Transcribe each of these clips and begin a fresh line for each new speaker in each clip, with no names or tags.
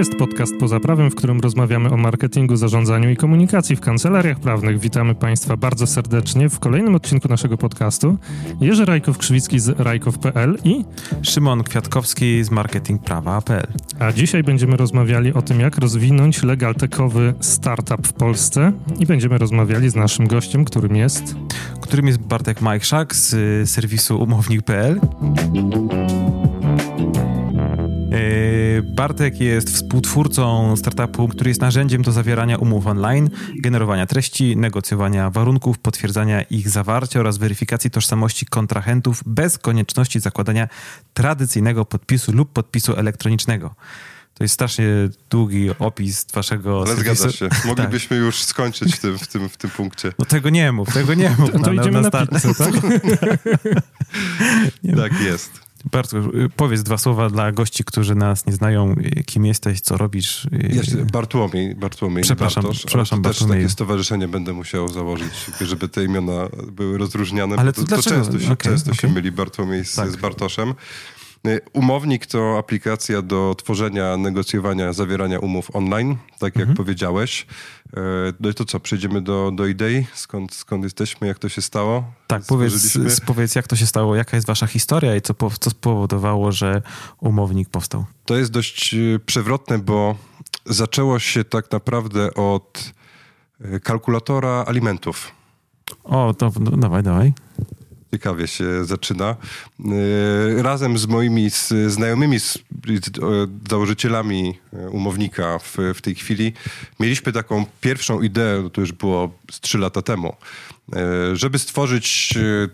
jest podcast poza prawem, w którym rozmawiamy o marketingu, zarządzaniu i komunikacji w kancelariach prawnych. Witamy Państwa bardzo serdecznie w kolejnym odcinku naszego podcastu. Jerzy Rajkow-Krzywicki z rajkow.pl i
Szymon Kwiatkowski z marketingprawa.pl.
A dzisiaj będziemy rozmawiali o tym, jak rozwinąć legal techowy startup w Polsce i będziemy rozmawiali z naszym gościem, którym jest...
Którym jest Bartek Majchrzak z y, serwisu umownik.pl. Bartek jest współtwórcą startupu, który jest narzędziem do zawierania umów online, generowania treści, negocjowania warunków, potwierdzania ich zawarcia oraz weryfikacji tożsamości kontrahentów bez konieczności zakładania tradycyjnego podpisu lub podpisu elektronicznego. To jest strasznie długi opis waszego
Ale
serwisu.
zgadza się. Moglibyśmy już skończyć w tym, w, tym, w tym punkcie.
No tego nie mów, tego nie mów.
To, to idziemy na
start.
pizzę, tak?
Tak jest.
Bartku, y, powiedz dwa słowa dla gości, którzy nas nie znają. y, Kim jesteś, co robisz? y,
Bartłomiej, Bartłomiej
Przepraszam,
Bartosz,
przepraszam,
też
Bartłomieju.
takie stowarzyszenie będę musiał założyć, żeby te imiona były rozróżniane,
Ale to
to, to często, się, często się
okej.
myli Bartłomiej z,
Tak.
z Bartoszem. Y, Umownik to aplikacja do tworzenia, negocjowania, zawierania umów online, tak jak
Mhm.
powiedziałeś. Y, No i to co, przejdziemy do, do idei? Skąd, skąd jesteśmy, jak to się stało?
Tak, powiedz, powiedz, jak to się stało, jaka jest wasza historia i co, co spowodowało, że umownik powstał.
To jest dość y, przewrotne, bo zaczęło się tak naprawdę od kalkulatora alimentów.
O, to no, dawaj, dawaj.
Ciekawie się zaczyna. Y, Razem z moimi znajomymi, z, e, założycielami e, umownika w, w tej chwili, mieliśmy taką pierwszą ideę, to już było z trzy lata temu, e, żeby stworzyć e,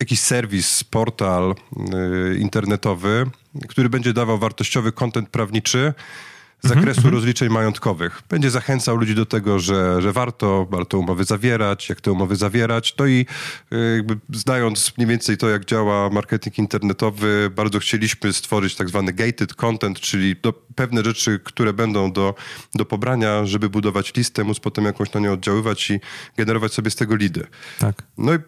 jakiś serwis, portal e, internetowy, który będzie dawał wartościowy kontent prawniczy z zakresu rozliczeń majątkowych. Będzie zachęcał ludzi do tego, że, że warto, warto umowy zawierać, jak te umowy zawierać. No i e, jakby znając mniej więcej to, jak działa marketing internetowy, bardzo chcieliśmy stworzyć tak zwany gated content, czyli do, pewne rzeczy, które będą do, do pobrania, żeby budować listę, móc potem jakąś na nią oddziaływać i generować sobie z tego lidy.
Tak.
No i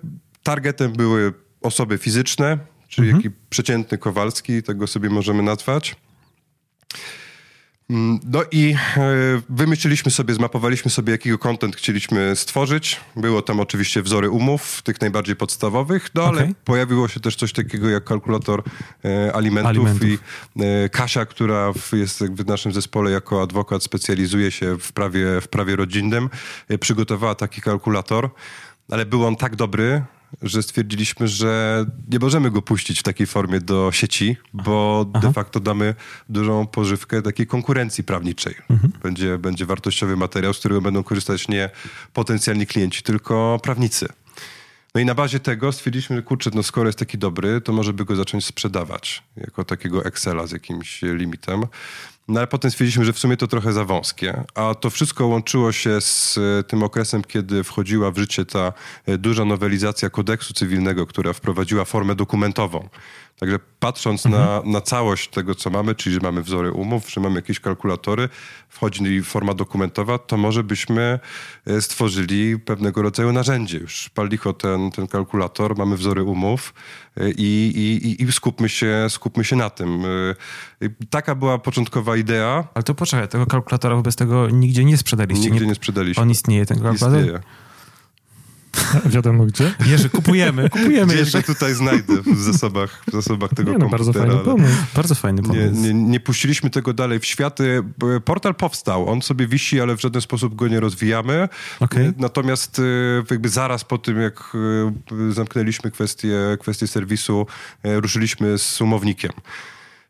targetem były osoby fizyczne, czyli
Mhm.
taki przeciętny Kowalski, tego sobie możemy nazwać. Mm, No i e, wymyśliliśmy sobie, zmapowaliśmy sobie, jakiego content chcieliśmy stworzyć. Było tam oczywiście wzory umów, tych najbardziej podstawowych, no ale pojawiło się też coś takiego jak kalkulator e, alimentów,
Alimentów.
i e, Kasia, która jest w naszym zespole jako adwokat, specjalizuje się w prawie, w prawie rodzinnym, przygotowała taki kalkulator, ale był on tak dobry, że stwierdziliśmy, że nie możemy go puścić w takiej formie do sieci, bo de facto damy dużą pożywkę takiej konkurencji prawniczej. Będzie, będzie wartościowy materiał, z którego będą korzystać nie potencjalni klienci, tylko prawnicy. No i na bazie tego stwierdziliśmy, że kurczę, no skoro jest taki dobry, to może by go zacząć sprzedawać jako takiego Excela z jakimś limitem. No ale potem stwierdziliśmy, że w sumie to trochę za wąskie. A to wszystko łączyło się z e, tym okresem, kiedy wchodziła w życie ta e, duża nowelizacja kodeksu cywilnego, która wprowadziła formę dokumentową. Także patrząc na, na całość tego, co mamy, czyli że mamy wzory umów, że mamy jakieś kalkulatory, wchodzi forma dokumentowa, to może byśmy e, stworzyli pewnego rodzaju narzędzie. Już pal licho ten, ten kalkulator, mamy wzory umów e, i, i, i- skupmy, się, skupmy się na tym. E, Taka była początkowa idea.
Ale to poczekaj, tego kalkulatora wobec tego nigdzie nie sprzedaliście.
Nigdzie nie sprzedaliśmy.
On istnieje, ten kalkulator?
Istnieje.
Wiadomo gdzie.
Jerzy, kupujemy, kupujemy
Gdzieś
jeszcze.
go tutaj znajdę w zasobach, w zasobach tego
Nie no, bardzo
komputera.
fajny
ale-
pomysł.
Bardzo fajny
Nie,
pomysł.
nie, nie puściliśmy tego dalej w świat. Portal powstał, on sobie wisi, ale w żaden sposób go nie rozwijamy.
Okej.
Y, Natomiast y, jakby zaraz po tym, jak y, zamknęliśmy kwestię, kwestię serwisu, y, ruszyliśmy z umownikiem.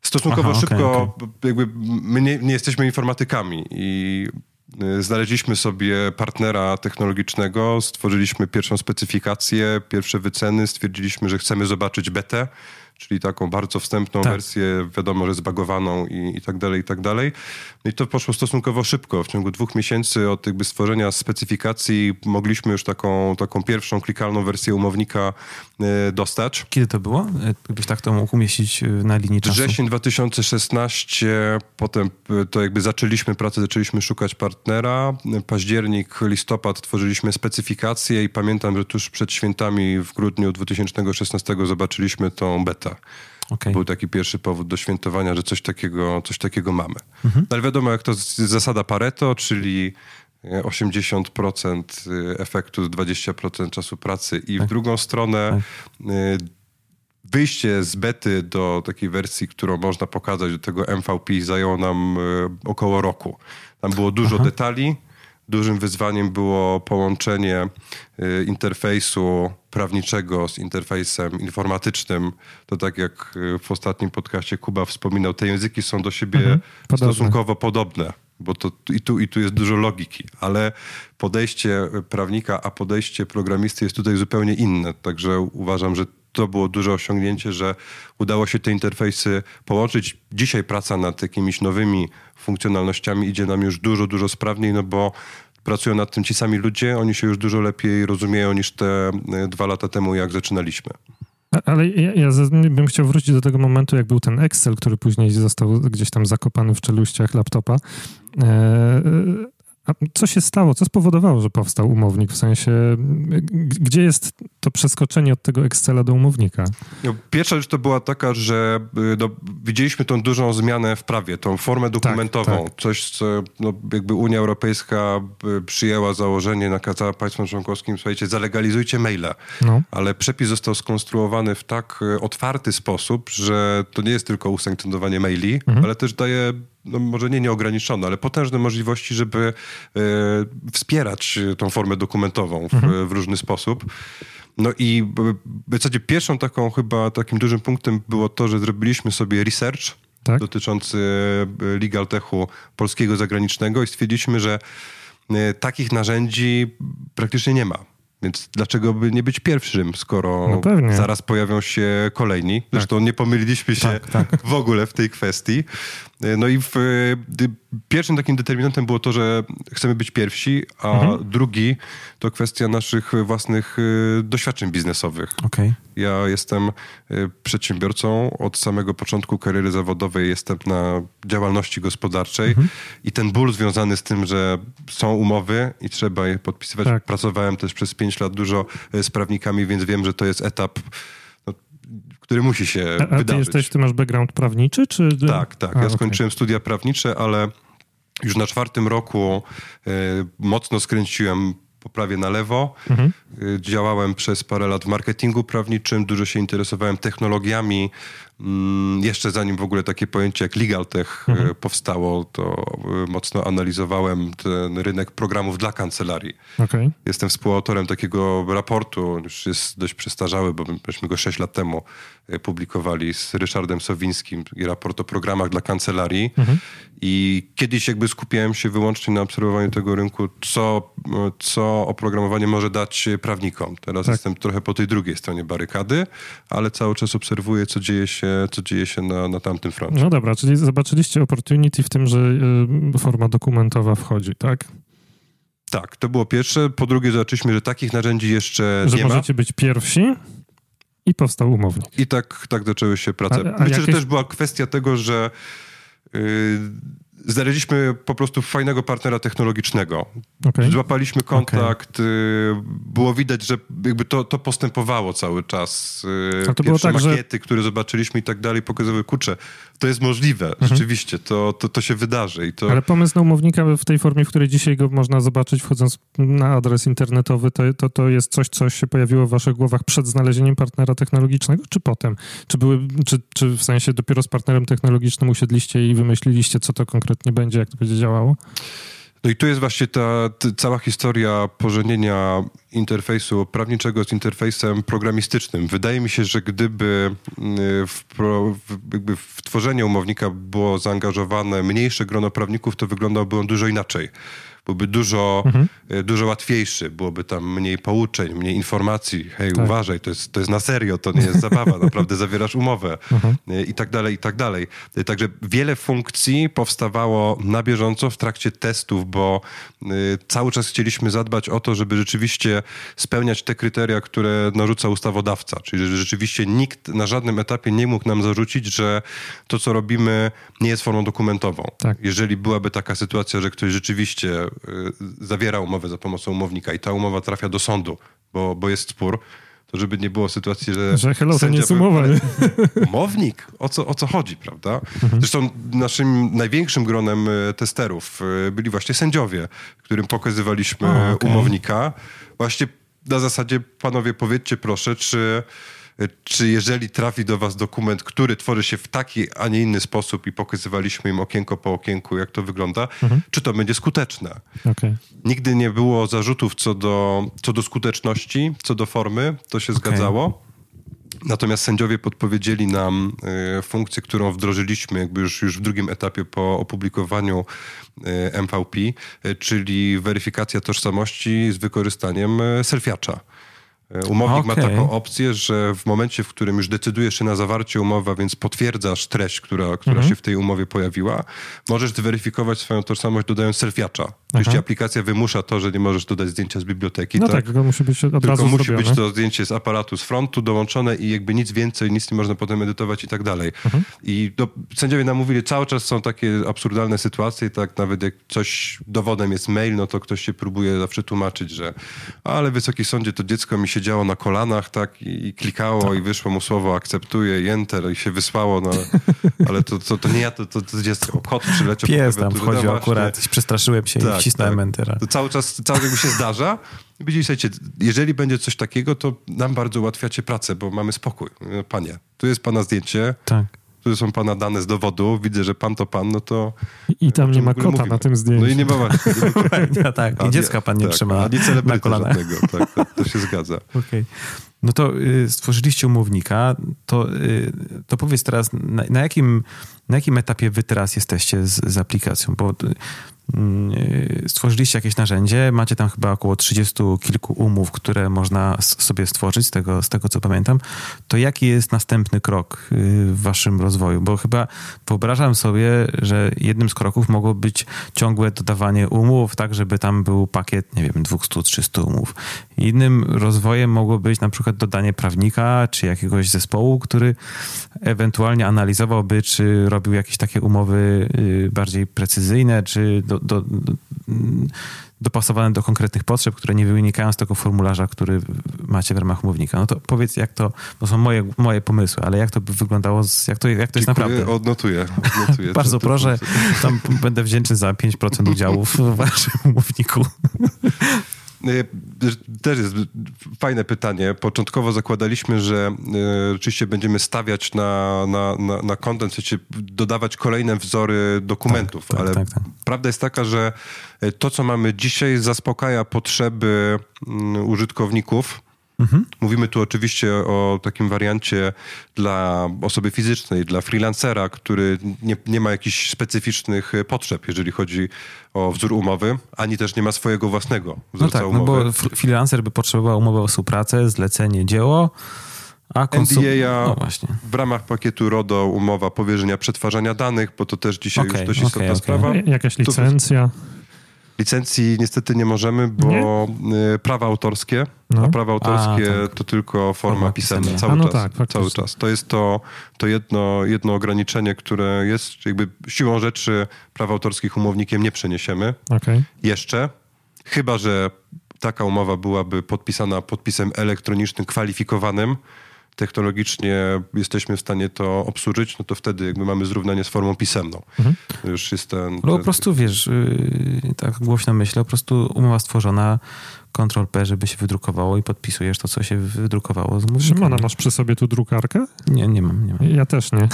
Stosunkowo
Aha, okej,
szybko, b- jakby my nie, nie jesteśmy informatykami i znaleźliśmy sobie partnera technologicznego, stworzyliśmy pierwszą specyfikację, pierwsze wyceny, stwierdziliśmy, że chcemy zobaczyć betę, czyli taką bardzo wstępną
Tak.
wersję, wiadomo, że zbagowaną i, i tak dalej, i tak dalej. No i to poszło stosunkowo szybko. W ciągu dwóch miesięcy od jakby stworzenia specyfikacji mogliśmy już taką, taką pierwszą klikalną wersję umownika y, dostać.
Kiedy to było? E, Gdybyś tak to mógł umieścić e, na linii czasu.
Wrzesień 2016, potem to jakby zaczęliśmy pracę, zaczęliśmy szukać partnera. Październik, listopad tworzyliśmy specyfikację i pamiętam, że tuż przed świętami w grudniu 2016 zobaczyliśmy tą betę. Okay. Był taki pierwszy powód do świętowania, że coś takiego, coś takiego mamy. Mhm. No ale wiadomo, jak to zasada Pareto, czyli 80% e, efektu, 20% czasu pracy i tak. w drugą stronę tak. E, wyjście z bety do takiej wersji, którą można pokazać do tego MVP zajęło nam e, około roku. Tam było dużo Aha. detali. Dużym wyzwaniem było połączenie interfejsu prawniczego z interfejsem informatycznym. To tak jak w ostatnim podcaście Kuba wspominał, te języki są do siebie mhm. stosunkowo podobne bo to i tu, i tu jest dużo logiki, ale podejście prawnika, a podejście programisty jest tutaj zupełnie inne. Także uważam, że to było duże osiągnięcie, że udało się te interfejsy połączyć. Dzisiaj praca nad jakimiś nowymi funkcjonalnościami idzie nam już dużo, dużo sprawniej, no bo pracują nad tym ci sami ludzie, oni się już dużo lepiej rozumieją niż te e, dwa lata temu, jak zaczynaliśmy.
Ale ja, ja, bym chciał wrócić do tego momentu, jak był ten Excel, który później został gdzieś tam zakopany w czeluściach laptopa. E, a co się stało? Co spowodowało, że powstał umownik? W sensie, gdzie jest to przeskoczenie od tego Excela do umownika?
No, pierwsza rzecz to była taka, że y, no, widzieliśmy tą dużą zmianę w prawie, tą formę dokumentową. Tak, tak. Coś, co no, jakby Unia Europejska y, przyjęła założenie, nakazała państwom członkowskim, słuchajcie, zalegalizujcie maile. No. Ale przepis został skonstruowany w tak y, otwarty sposób, że to nie jest tylko usankcjonowanie maili, mhm. ale też daje no może nie nieograniczone, ale potężne możliwości, żeby e, wspierać tą formę dokumentową w, mhm. w różny sposób. No i w zasadzie pierwszą taką chyba takim dużym punktem było to, że zrobiliśmy sobie research tak? dotyczący e, legal techu polskiego zagranicznego i stwierdziliśmy, że e, takich narzędzi praktycznie nie ma. Więc dlaczego by nie być pierwszym, skoro no zaraz pojawią się kolejni? Zresztą tak. nie pomyliliśmy się tak, tak. w ogóle w tej kwestii. No i w, pierwszym takim determinantem było to, że chcemy być pierwsi, a mhm. drugi to kwestia naszych własnych y, doświadczeń biznesowych. Okay. Ja jestem przedsiębiorcą od samego początku kariery zawodowej, jestem na działalności gospodarczej mhm. i ten ból związany z tym, że są umowy i trzeba je podpisywać. Tak. Pracowałem też przez pięć lat dużo z prawnikami, więc wiem, że to jest etap który musi się a, a wydarzyć.
ty jesteś, ty masz background prawniczy, czy...
Tak, tak. A, ja skończyłem okay. studia prawnicze, ale już na czwartym roku y, mocno skręciłem poprawie na lewo. Mhm. Y, działałem przez parę lat w marketingu prawniczym, dużo się interesowałem technologiami, jeszcze zanim w ogóle takie pojęcie jak legal tech e, mhm. powstało, to e, mocno analizowałem ten rynek programów dla kancelarii. Okay. Jestem współautorem takiego raportu, już jest dość przestarzały, bo myśmy go 6 lat temu e, publikowali z Ryszardem Sowińskim i raport o programach dla kancelarii. Mhm. I kiedyś jakby skupiałem się wyłącznie na obserwowaniu tego rynku, co, co oprogramowanie może dać prawnikom. Teraz tak. jestem trochę po tej drugiej stronie barykady, ale cały czas obserwuję, co dzieje się się, co dzieje się na, na tamtym froncie.
No dobra, czyli zobaczyliście opportunity w tym, że y, forma dokumentowa wchodzi, tak?
Tak, to było pierwsze. Po drugie zobaczyliśmy, że takich narzędzi jeszcze
że
nie ma.
Że możecie być pierwsi i powstał umownik.
I tak, tak zaczęły się prace. A, a Myślę, jakieś... że też była kwestia tego, że yy, znaleźliśmy po prostu fajnego partnera technologicznego. Okay. Złapaliśmy kontakt, okay. było widać, że jakby to, to postępowało cały czas. Y, A to Pierwsze było tak, makiety, że... które zobaczyliśmy i tak dalej, pokazywały, kurczę, to jest możliwe, mhm. rzeczywiście, to, to, to się wydarzy. I to...
Ale pomysł na umownika w tej formie, w której dzisiaj go można zobaczyć, wchodząc na adres internetowy, to, to, to jest coś, co się pojawiło w waszych głowach przed znalezieniem partnera technologicznego, czy potem? Czy, były, czy, czy w sensie dopiero z partnerem technologicznym usiedliście i wymyśliliście, co to konkretnie będzie, jak to będzie działało?
No i tu jest właśnie ta, ta, cała historia pożenienia interfejsu prawniczego z interfejsem programistycznym. Wydaje mi się, że gdyby mm, w, w, w tworzenie umownika było zaangażowane mniejsze grono prawników, to wyglądałby on dużo inaczej byłby dużo, mhm. E, dużo łatwiejszy, byłoby tam mniej pouczeń, mniej informacji. Hej, tak. uważaj, to jest, to jest na serio, to nie jest zabawa, naprawdę zawierasz umowę mhm. E, i tak dalej, i tak dalej. E, także wiele funkcji powstawało na bieżąco w trakcie testów, bo cały czas chcieliśmy zadbać o to, żeby rzeczywiście spełniać te kryteria, które narzuca ustawodawca, czyli że rzeczywiście nikt na żadnym etapie nie mógł nam zarzucić, że to, co robimy, nie jest formą dokumentową. Tak. Jeżeli byłaby taka sytuacja, że ktoś rzeczywiście zawiera umowę za pomocą umownika i ta umowa trafia do sądu, bo, bo jest spór, to żeby nie było sytuacji, że...
Że hello, to nie jest umowa.
Umownik? O co, o co chodzi, prawda?
Mhm.
Zresztą naszym największym gronem e, testerów e, byli właśnie sędziowie, którym pokazywaliśmy
okej.
umownika. Właśnie na zasadzie, panowie, powiedzcie proszę, czy, czy jeżeli trafi do was dokument, który tworzy się w taki, a nie inny sposób i pokazywaliśmy im okienko po okienku, jak to wygląda,
Mhm.
czy to będzie skuteczne?
Okej.
Nigdy nie było zarzutów co do, co do skuteczności, co do formy, to się zgadzało. Natomiast sędziowie podpowiedzieli nam e, funkcję, którą wdrożyliśmy jakby już, już w drugim etapie po opublikowaniu e, MVP, e, czyli weryfikacja tożsamości z wykorzystaniem selfiacza. E, Umownik ma
Okej.
taką opcję, że w momencie, w którym już decydujesz się na zawarcie umowy, a więc potwierdzasz treść, która, która się w tej umowie pojawiła, możesz zweryfikować swoją tożsamość dodając selfiacza. Jeśli aplikacja wymusza to, że nie możesz dodać zdjęcia z biblioteki,
No
tak?
tak, tylko musi być od
Tylko
razu
musi
zrobione.
być to zdjęcie z aparatu z frontu dołączone i jakby nic więcej, nic nie można potem edytować i tak dalej.
Mhm.
I do, sędziowie nam mówili, cały czas są takie absurdalne sytuacje, tak nawet jak coś dowodem jest mail, no to ktoś się próbuje zawsze tłumaczyć, że ale Wysoki Sądzie to dziecko mi siedziało na kolanach, tak, i, i klikało
Tak.
i wyszło mu słowo akceptuję enter i się wysłało, no ale to, to, to nie ja, to, to, to dziecko, kot przyleciał.
Pies tam wchodził akurat, przestraszyłem się i wcisnąłem entera.
To cały czas, cały jakby się zdarza. Widzicie, jeżeli będzie coś takiego, to nam bardzo ułatwiacie pracę, bo mamy spokój. Panie, tu jest pana zdjęcie,
Tak.
Tu są pana dane z dowodu, widzę, że pan to pan, no to...
I tam nie ma kota
mówimy?
na tym zdjęciu.
No i nie ma właśnie. Nie ma,
Ja, tak. I dziecka pan nie
tak,
trzyma
A nie
na kolanach.
żadnego, tak, tak, to się zgadza.
Okej. No to y, stworzyliście umownika, to, y, to powiedz teraz, na, na, jakim, na jakim etapie wy teraz jesteście z, z aplikacją? Bo y, stworzyliście jakieś narzędzie, macie tam chyba około 30 kilku umów, które można sobie stworzyć, z tego, z tego co pamiętam. To jaki jest następny krok y, w waszym rozwoju? Bo chyba wyobrażam sobie, że jednym z kroków mogło być ciągłe dodawanie umów, tak żeby tam był pakiet, nie wiem, 200-300 umów. Innym rozwojem mogło być na przykład dodanie prawnika, czy jakiegoś zespołu, który ewentualnie analizowałby, czy robił jakieś takie umowy y, bardziej precyzyjne, czy do, do, do, dopasowane do konkretnych potrzeb, które nie wynikają z tego formularza, który macie w ramach umownika. No to powiedz, jak to, to są moje, moje pomysły, ale jak to by wyglądało, z, jak, to, jak to jest
Dziękuję,
naprawdę?
Odnotuję. odnotuję
Bardzo proszę, tam będę wdzięczny za 5% udziałów w waszym umowniku.
Y, Też jest fajne pytanie. Początkowo zakładaliśmy, że y, oczywiście będziemy stawiać na, na, na, na content, sensie dodawać kolejne wzory dokumentów,
Tak, tak,
ale
tak, tak.
prawda jest taka, że y, to, co mamy dzisiaj, zaspokaja potrzeby mm, użytkowników.
Mhm.
Mówimy tu oczywiście o takim wariancie dla osoby fizycznej, dla freelancera, który nie, nie ma jakichś specyficznych potrzeb, jeżeli chodzi o wzór umowy, ani też nie ma swojego własnego
No
wzorca
tak, no
umowy.
bo f- freelancer by potrzebował umowę o współpracę, zlecenie, dzieło, a konsum...
NDA
No
w ramach pakietu RODO umowa powierzenia przetwarzania danych, bo to też dzisiaj
Okej,
już dość istotna
okej, okej.
sprawa.
Jakaś
To-
licencja.
Licencji niestety nie możemy, bo y, prawa autorskie,
No.
a prawa autorskie
A, tak.
to tylko forma
Forma
pisemna
pisemna.
cały
no
czas.
tak,
cały czas. To jest to, to jedno, jedno ograniczenie, które jest jakby siłą rzeczy praw autorskich umownikiem nie przeniesiemy
Okej.
jeszcze, chyba że taka umowa byłaby podpisana podpisem elektronicznym kwalifikowanym, technologicznie jesteśmy w stanie to obsłużyć, no to wtedy jakby mamy zrównanie z formą pisemną.
Mhm.
To Już jest ten...
No po prostu wiesz, yy, tak głośno myślę, po prostu umowa stworzona, Ctrl P, żeby się wydrukowało i podpisujesz to, co się wydrukowało z.
Szymona, masz przy sobie tu drukarkę?
Nie, nie mam, nie mam.
Ja też nie.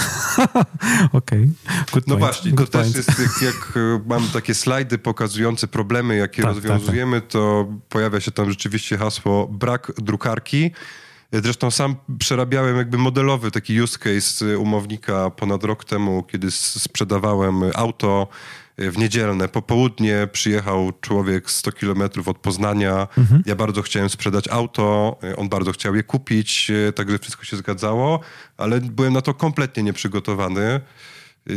Okej. Good
No właśnie, to
Good
też
point.
jest, jak, jak e, mam takie slajdy pokazujące problemy, jakie
Tak,
rozwiązujemy, to pojawia się tam rzeczywiście hasło brak drukarki. Zresztą sam przerabiałem jakby modelowy taki use case umownika ponad rok temu, kiedy sprzedawałem auto e, w niedzielne popołudnie. Przyjechał człowiek 100 kilometrów od Poznania. Ja bardzo chciałem sprzedać auto, e, on bardzo chciał je kupić, także wszystko się zgadzało, ale byłem na to kompletnie nieprzygotowany.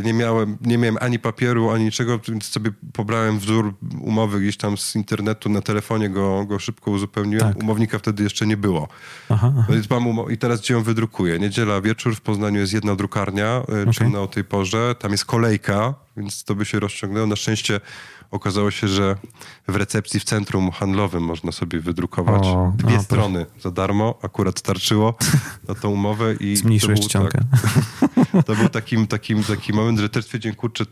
Nie miałem, nie miałem ani papieru, ani niczego, więc sobie pobrałem wzór umowy gdzieś tam z internetu, na telefonie go, go szybko uzupełniłem.
Tak.
Umownika wtedy jeszcze nie było.
Aha, aha.
Więc mam umo- I teraz gdzie ją wydrukuję? Niedziela wieczór, w Poznaniu jest jedna drukarnia, okay. czynna o tej porze, tam jest kolejka, więc to by się rozciągnęło. Na szczęście okazało się, że w recepcji w centrum handlowym można sobie wydrukować
O,
dwie
no,
strony za darmo. Akurat starczyło na tą umowę i
Zmniejszyłeś czcionkę.
tak, to był takim, takim, taki moment, że też stwierdziłem, kurczę,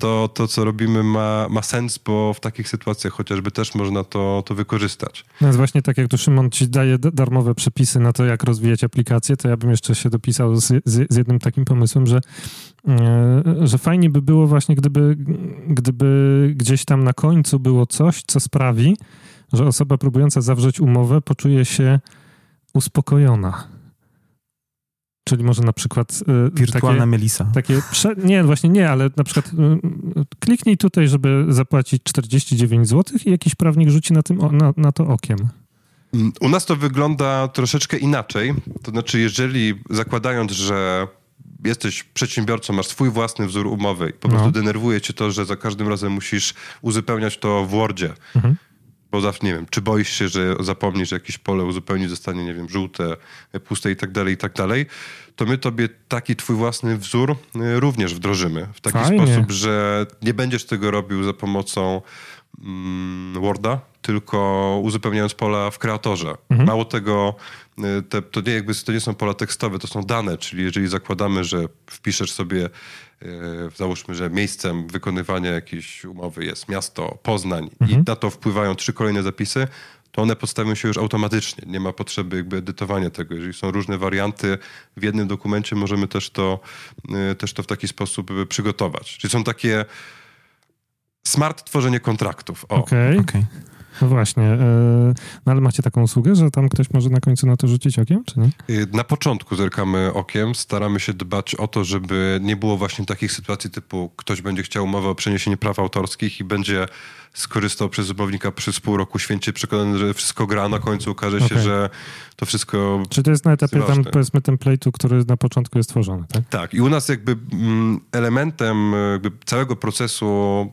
to, to co robimy ma, ma sens, bo w takich sytuacjach chociażby też można to, to wykorzystać.
No jest właśnie tak, jak tu Szymon ci daje darmowe przepisy na to, jak rozwijać aplikacje, to ja bym jeszcze się dopisał z, z, z jednym takim pomysłem, że, że fajnie by było właśnie, gdyby, gdyby gdzieś tam na końcu było coś, co sprawi, że osoba próbująca zawrzeć umowę poczuje się uspokojona. Czyli może na przykład e,
Wirtualna
takie,
Melisa.
takie prze... nie, właśnie nie, ale na przykład y, kliknij tutaj, żeby zapłacić 49 zł i jakiś prawnik rzuci na, tym, na, na to okiem.
Mm, U nas to wygląda troszeczkę inaczej. To znaczy, jeżeli zakładając, że jesteś przedsiębiorcą, masz swój własny wzór umowy i po
No.
prostu denerwuje cię to, że za każdym razem musisz uzupełniać to w Wordzie,
Mhm.
bo zawsze, nie wiem, czy boisz się, że zapomnisz jakieś pole uzupełnić, zostanie, nie wiem, żółte, puste i tak dalej, i tak dalej, to my tobie taki twój własny wzór y, również wdrożymy. W taki
Fajnie.
sposób, że nie będziesz tego robił za pomocą mm, Worda, tylko uzupełniając pola w kreatorze.
Mhm.
Mało tego, y, te, to, nie jakby, to nie są pola tekstowe, to są dane, czyli jeżeli zakładamy, że wpiszesz sobie, y, załóżmy, że miejscem wykonywania jakiejś umowy jest miasto Poznań i na to wpływają trzy kolejne zapisy, to one podstawią się już automatycznie. Nie ma potrzeby jakby edytowania tego. Jeżeli są różne warianty w jednym dokumencie, możemy też to, y, też to w taki sposób przygotować. Czyli są takie smart tworzenie kontraktów.
Okej,
Okej.
No właśnie. e, No ale macie taką usługę, że tam ktoś może na końcu na to rzucić okiem, czy nie?
Y, Na początku zerkamy okiem, staramy się dbać o to, żeby nie było właśnie takich sytuacji typu ktoś będzie chciał umowę o przeniesienie praw autorskich i będzie skorzystał przez umownika przez pół roku święcie przekonany, że wszystko gra, a na końcu okaże się,
Okej.
że to wszystko
Czy to jest na etapie tam
ważne.
powiedzmy template'u, który na początku jest tworzony, tak?
Tak, i u nas jakby mm, elementem e, jakby całego procesu,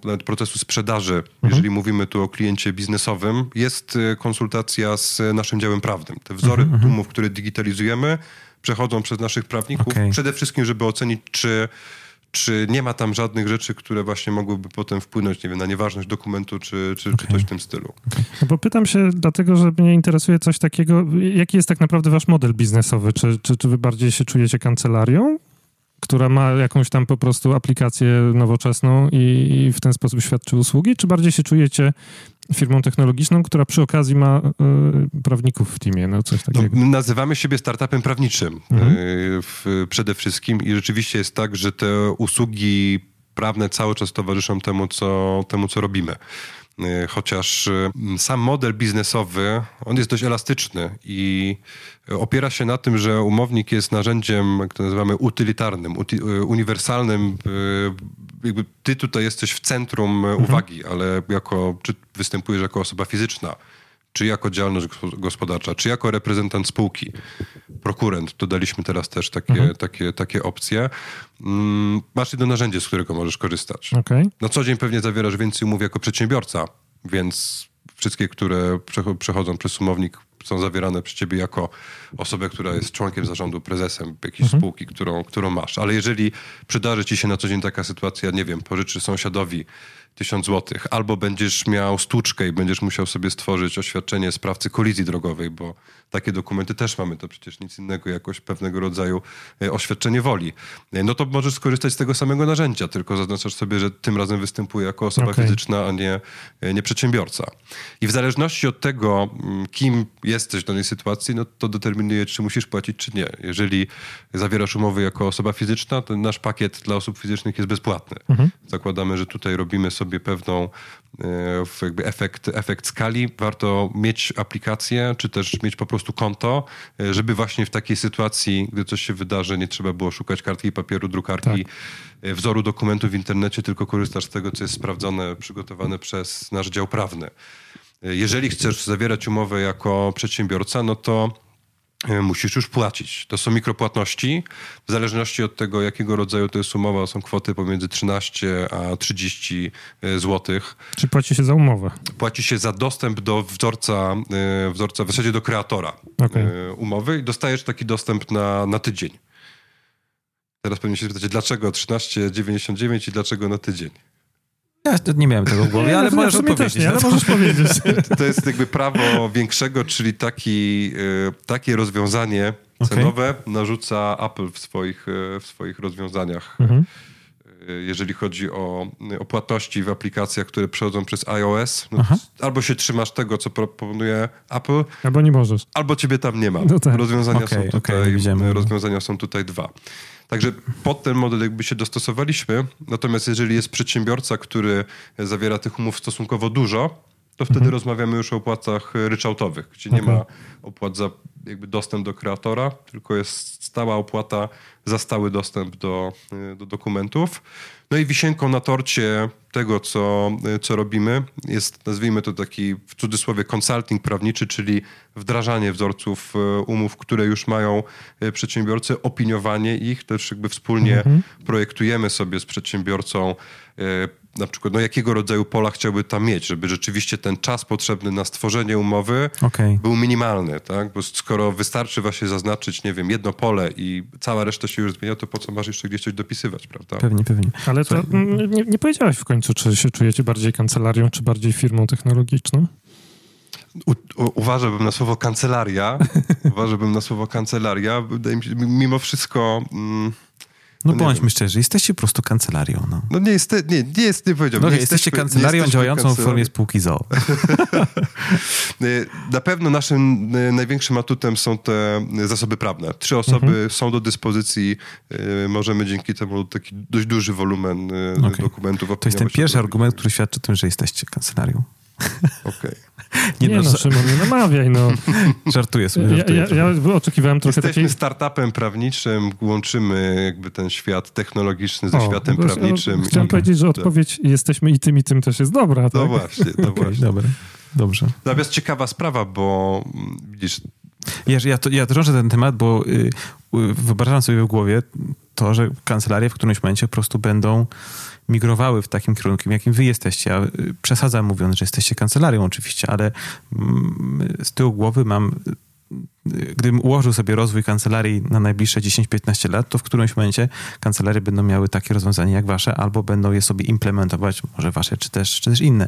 nawet procesu sprzedaży, jeżeli mówimy tu o kliencie biznesowym, jest e, konsultacja z naszym działem prawnym. Te wzory umów, które digitalizujemy, przechodzą przez naszych prawników,
Okej.
przede wszystkim, żeby ocenić, czy, czy nie ma tam żadnych rzeczy, które właśnie mogłyby potem wpłynąć, nie wiem, na nieważność dokumentu, czy, czy, czy coś w tym stylu.
No bo pytam się dlatego, że mnie interesuje coś takiego, jaki jest tak naprawdę wasz model biznesowy? Czy, czy, czy wy bardziej się czujecie kancelarią, która ma jakąś tam po prostu aplikację nowoczesną i, w ten sposób świadczy usługi, czy bardziej się czujecie firmą technologiczną, która przy okazji ma y, prawników w teamie, no coś
No,
takiego?
my nazywamy siebie startupem prawniczym
Mhm.
y, w, przede wszystkim i rzeczywiście jest tak, że te usługi prawne cały czas towarzyszą temu, co, temu, co robimy. Y, Chociaż y, sam model biznesowy, on jest dość elastyczny i opiera się na tym, że umownik jest narzędziem, jak to nazywamy, utylitarnym, y, uniwersalnym. Jakby ty tutaj jesteś w centrum y, uwagi, ale jako, czy występujesz jako osoba fizyczna, czy jako działalność gos- gospodarcza, czy jako reprezentant spółki, prokurent, dodaliśmy teraz też takie, takie, takie opcje. Mm, Masz jedno narzędzie, z którego możesz korzystać.
Okej.
Na co dzień pewnie zawierasz więcej umów jako przedsiębiorca, więc wszystkie, które przecho- przechodzą przez umownik są zawierane przez ciebie jako osobę, która jest członkiem zarządu, prezesem jakiejś spółki, którą, którą masz. Ale jeżeli przydarzy ci się na co dzień taka sytuacja, nie wiem, pożyczy sąsiadowi tysiąc złotych, albo będziesz miał stłuczkę i będziesz musiał sobie stworzyć oświadczenie sprawcy kolizji drogowej, bo takie dokumenty też mamy, to przecież nic innego, jakoś pewnego rodzaju e, oświadczenie woli, E, no to możesz skorzystać z tego samego narzędzia, tylko zaznaczasz sobie, że tym razem występuje jako osoba
Okej.
fizyczna, a nie, e, nie przedsiębiorca. I w zależności od tego, mm, kim jesteś w danej sytuacji, no to determinuje, czy musisz płacić, czy nie. Jeżeli zawierasz umowy jako osoba fizyczna, to nasz pakiet dla osób fizycznych jest bezpłatny. Zakładamy, że tutaj robimy sobie pewną e, jakby efekt, efekt skali. Warto mieć aplikację, czy też mieć po prostu konto, e, żeby właśnie w takiej sytuacji, gdy coś się wydarzy, nie trzeba było szukać kartki papieru, drukarki, e, wzoru dokumentu w internecie, tylko korzystasz z tego, co jest sprawdzone, przygotowane przez nasz dział prawny. Jeżeli chcesz zawierać umowę jako przedsiębiorca, no to musisz już płacić. To są mikropłatności. W zależności od tego, jakiego rodzaju to jest umowa, są kwoty pomiędzy 13 a 30 złotych.
Czy płaci się za umowę?
Płaci się za dostęp do wzorca, e, wzorca w zasadzie do kreatora e, umowy i dostajesz taki dostęp na, na tydzień. Teraz pewnie się spytacie, dlaczego 13,99 i dlaczego na tydzień?
Ja nie miałem tego w głowie, ale możesz odpowiedzieć.
Nie, ale możesz powiedzieć.
To jest jakby prawo większego, czyli taki, y, takie rozwiązanie cenowe okay. narzuca Apple w swoich, y, w swoich rozwiązaniach. Mhm. Jeżeli chodzi o, o płatności w aplikacjach, które przechodzą przez iOS, no albo się trzymasz tego, co proponuje Apple,
albo nie możesz.
Albo ciebie tam nie ma. No tak. rozwiązania, okay, są tutaj, okay, rozwiązania są tutaj dwa. Także pod ten model jakby się dostosowaliśmy. Natomiast jeżeli jest przedsiębiorca, który zawiera tych umów stosunkowo dużo, to wtedy mhm. rozmawiamy już o opłatach ryczałtowych, gdzie okay. nie ma opłat za jakby dostęp do kreatora, tylko jest stała opłata za stały dostęp do, do dokumentów. No i wisienką na torcie tego, co, co robimy, jest, nazwijmy to taki w cudzysłowie consulting prawniczy, czyli wdrażanie wzorców e, umów, które już mają e, przedsiębiorcy, opiniowanie ich, też jakby wspólnie mhm. projektujemy sobie z przedsiębiorcą e, na przykład, no jakiego rodzaju pola chciałby tam mieć, żeby rzeczywiście ten czas potrzebny na stworzenie umowy okay. był minimalny, tak? Bo skoro wystarczy właśnie zaznaczyć, nie wiem, jedno pole i cała reszta się już zmienia, to po co masz jeszcze gdzieś coś dopisywać, prawda?
Pewnie, pewnie.
Ale to nie, nie powiedziałeś w końcu, czy się czujecie bardziej kancelarią, czy bardziej firmą technologiczną?
U, u, uważałbym na słowo kancelaria. uważałbym na słowo kancelaria. Wydaje mi się, mimo wszystko... Mm,
no, no bądźmy szczerzy, jesteście po prostu kancelarią. No,
no nie, jest, nie, nie jest, nie powiedziałbym.
No, nie jesteście kancelarią nie działającą kancelarią. w formie spółki ZOO.
Na pewno naszym e, największym atutem są te zasoby prawne. Trzy osoby mhm. są do dyspozycji. E, możemy dzięki temu taki dość duży wolumen e, okay. dokumentów
To jest ten pierwszy argument, który świadczy o tym, że jesteście kancelarią.
Okej. Okay.
Nie, nie no, no Szymon, nie namawiaj, no.
żartuję sobie.
Żartuję ja, ja, ja, oczekiwałem trochę
Jesteśmy
takiej...
startupem prawniczym, łączymy jakby ten świat technologiczny ze o, światem prawniczym.
Chciałem i... powiedzieć, że odpowiedź jesteśmy i tym, i tym też jest dobra.
No
tak?
właśnie, no okay, właśnie.
Dobra, dobrze.
Natomiast ciekawa sprawa, bo mm, widzisz...
Ja, ja, to, ja drążę ten temat, bo y, wyobrażam sobie w głowie to, że kancelarie w którymś momencie po prostu będą migrowały w takim kierunku, jakim wy jesteście. Ja y, przesadzam mówiąc, że jesteście kancelarią oczywiście, ale mm, z tyłu głowy mam y, gdybym ułożył sobie rozwój kancelarii na najbliższe 10-15 lat, to w którymś momencie kancelarie będą miały takie rozwiązania jak wasze, albo będą je sobie implementować, może wasze, czy też, czy też inne.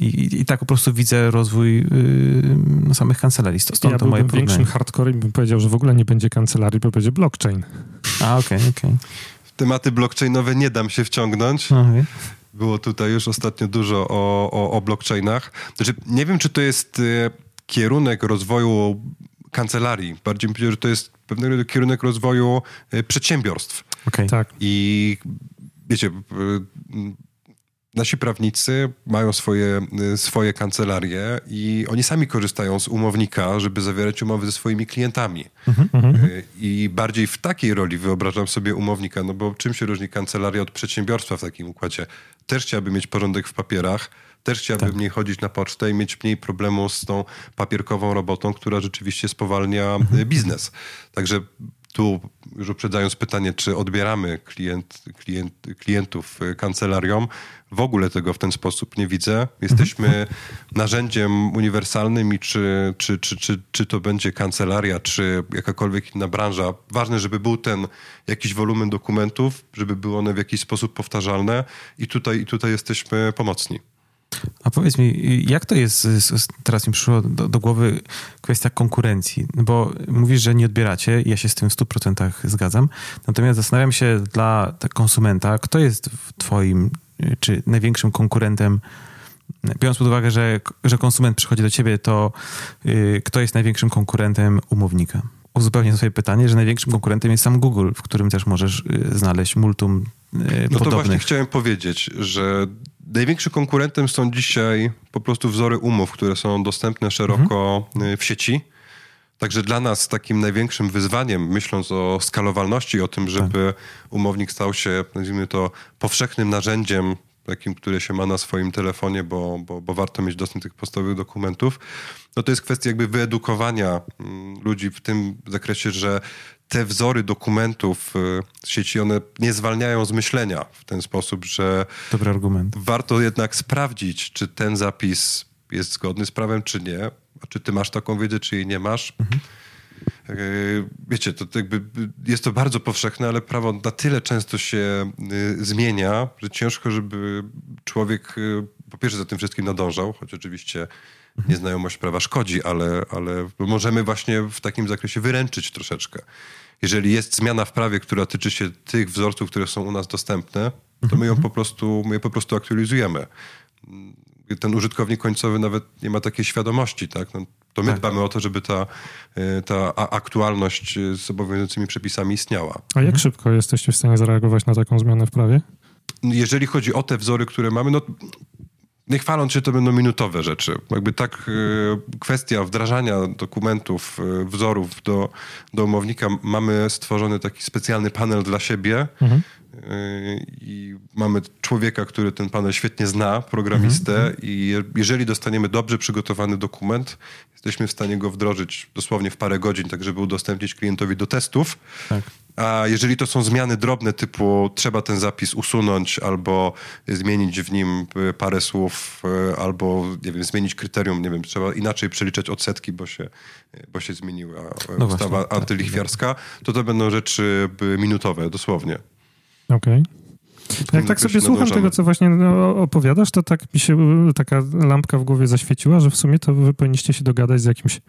I, i tak po prostu widzę rozwój yy, samych kancelarii. Stąd
ja to moje większym hardcore bym powiedział, że w ogóle nie będzie kancelarii, bo będzie blockchain.
A, okej, okay, okej. Okay
tematy blockchainowe nie dam się wciągnąć. Okay. Było tutaj już ostatnio dużo o, o, o blockchainach. Znaczy, nie wiem, czy to jest e, kierunek rozwoju kancelarii. Bardziej bym powiedział, że to jest pewnego kierunek rozwoju e, przedsiębiorstw.
Okay. Tak.
I wiecie, nasi prawnicy mają swoje, y, swoje kancelarie i oni sami korzystają z umownika, żeby zawierać umowy ze swoimi klientami. Mhm, mhm. Y, I bardziej w takiej roli wyobrażam sobie umownika, no bo czym się różni kancelaria od przedsiębiorstwa w takim układzie? Też chciałby mieć porządek w papierach, też chciałbym tak. mniej chodzić na pocztę i mieć mniej problemu z tą papierkową robotą, która rzeczywiście spowalnia mhm. biznes. Także tu już uprzedzając pytanie, czy odbieramy klient, klient, klientów kancelariom, w ogóle tego w ten sposób nie widzę. Jesteśmy mhm. narzędziem uniwersalnym i czy, czy, czy, czy, czy to będzie kancelaria, czy jakakolwiek inna branża, ważne, żeby był ten jakiś wolumen dokumentów, żeby były one w jakiś sposób powtarzalne i tutaj, i tutaj jesteśmy pomocni.
A powiedz mi, jak to jest, teraz mi przyszło do, do, głowy kwestia konkurencji, no bo mówisz, że nie odbieracie, ja się z tym w 100% zgadzam, natomiast zastanawiam się dla konsumenta, kto jest twoim, czy największym konkurentem, biorąc pod uwagę, że, że konsument przychodzi do ciebie, to yy, kto jest największym konkurentem umownika? Uzupełnię swoje pytanie, że największym konkurentem jest sam Google, w którym też możesz yy, znaleźć multum yy, no podobnych.
to właśnie chciałem powiedzieć, że Największym konkurentem są dzisiaj po prostu wzory umów, które są dostępne szeroko mhm. w sieci. Także dla nas takim największym wyzwaniem, myśląc o skalowalności, o tym, żeby tak. umownik stał się, nazwijmy to, powszechnym narzędziem, takim, które się ma na swoim telefonie, bo, bo, bo warto mieć dostęp do tych podstawowych dokumentów, no to jest kwestia jakby wyedukowania mm, ludzi w tym zakresie, że te wzory dokumentów z y, sieci, one nie zwalniają z myślenia w ten sposób, że
Dobry argument.
warto jednak sprawdzić, czy ten zapis jest zgodny z prawem, czy nie. A czy ty masz taką wiedzę, czy jej nie masz. Mhm. wiecie, to jakby jest to bardzo powszechne, ale prawo na tyle często się zmienia, że ciężko, żeby człowiek po pierwsze za tym wszystkim nadążał, choć oczywiście nieznajomość prawa szkodzi, ale, ale możemy właśnie w takim zakresie wyręczyć troszeczkę. Jeżeli jest zmiana w prawie, która tyczy się tych wzorców, które są u nas dostępne, to my ją po prostu, my je po prostu aktualizujemy. Ten użytkownik końcowy nawet nie ma takiej świadomości, tak? No, to my tak. dbamy o to, żeby ta, e, ta aktualność z obowiązującymi przepisami istniała.
A jak mhm. szybko jesteście w stanie zareagować na taką zmianę w prawie?
Jeżeli chodzi o te wzory, które mamy, no nie chwaląc się, to będą minutowe rzeczy. Jakby tak y, kwestia wdrażania dokumentów, y, wzorów do, do umownika, mamy stworzony taki specjalny panel dla siebie mhm. y, i mamy człowieka, który ten panel świetnie zna, programistę mhm. i jeżeli dostaniemy dobrze przygotowany dokument, jesteśmy w stanie go wdrożyć dosłownie w parę godzin, tak żeby udostępnić klientowi do testów. Tak. A jeżeli to są zmiany drobne typu trzeba ten zapis usunąć albo zmienić w nim e, parę słów e, albo nie wiem, zmienić kryterium, nie wiem, trzeba inaczej przeliczać odsetki, bo się, bo się zmieniła e, no ustawa właśnie, tak. antylichwiarska, to to będą rzeczy minutowe, dosłownie.
Okej. Okay. Jak tak sobie słucham tego, co właśnie no, opowiadasz, to tak mi się taka lampka w głowie zaświeciła, że w sumie to wy powinniście się dogadać z jakimś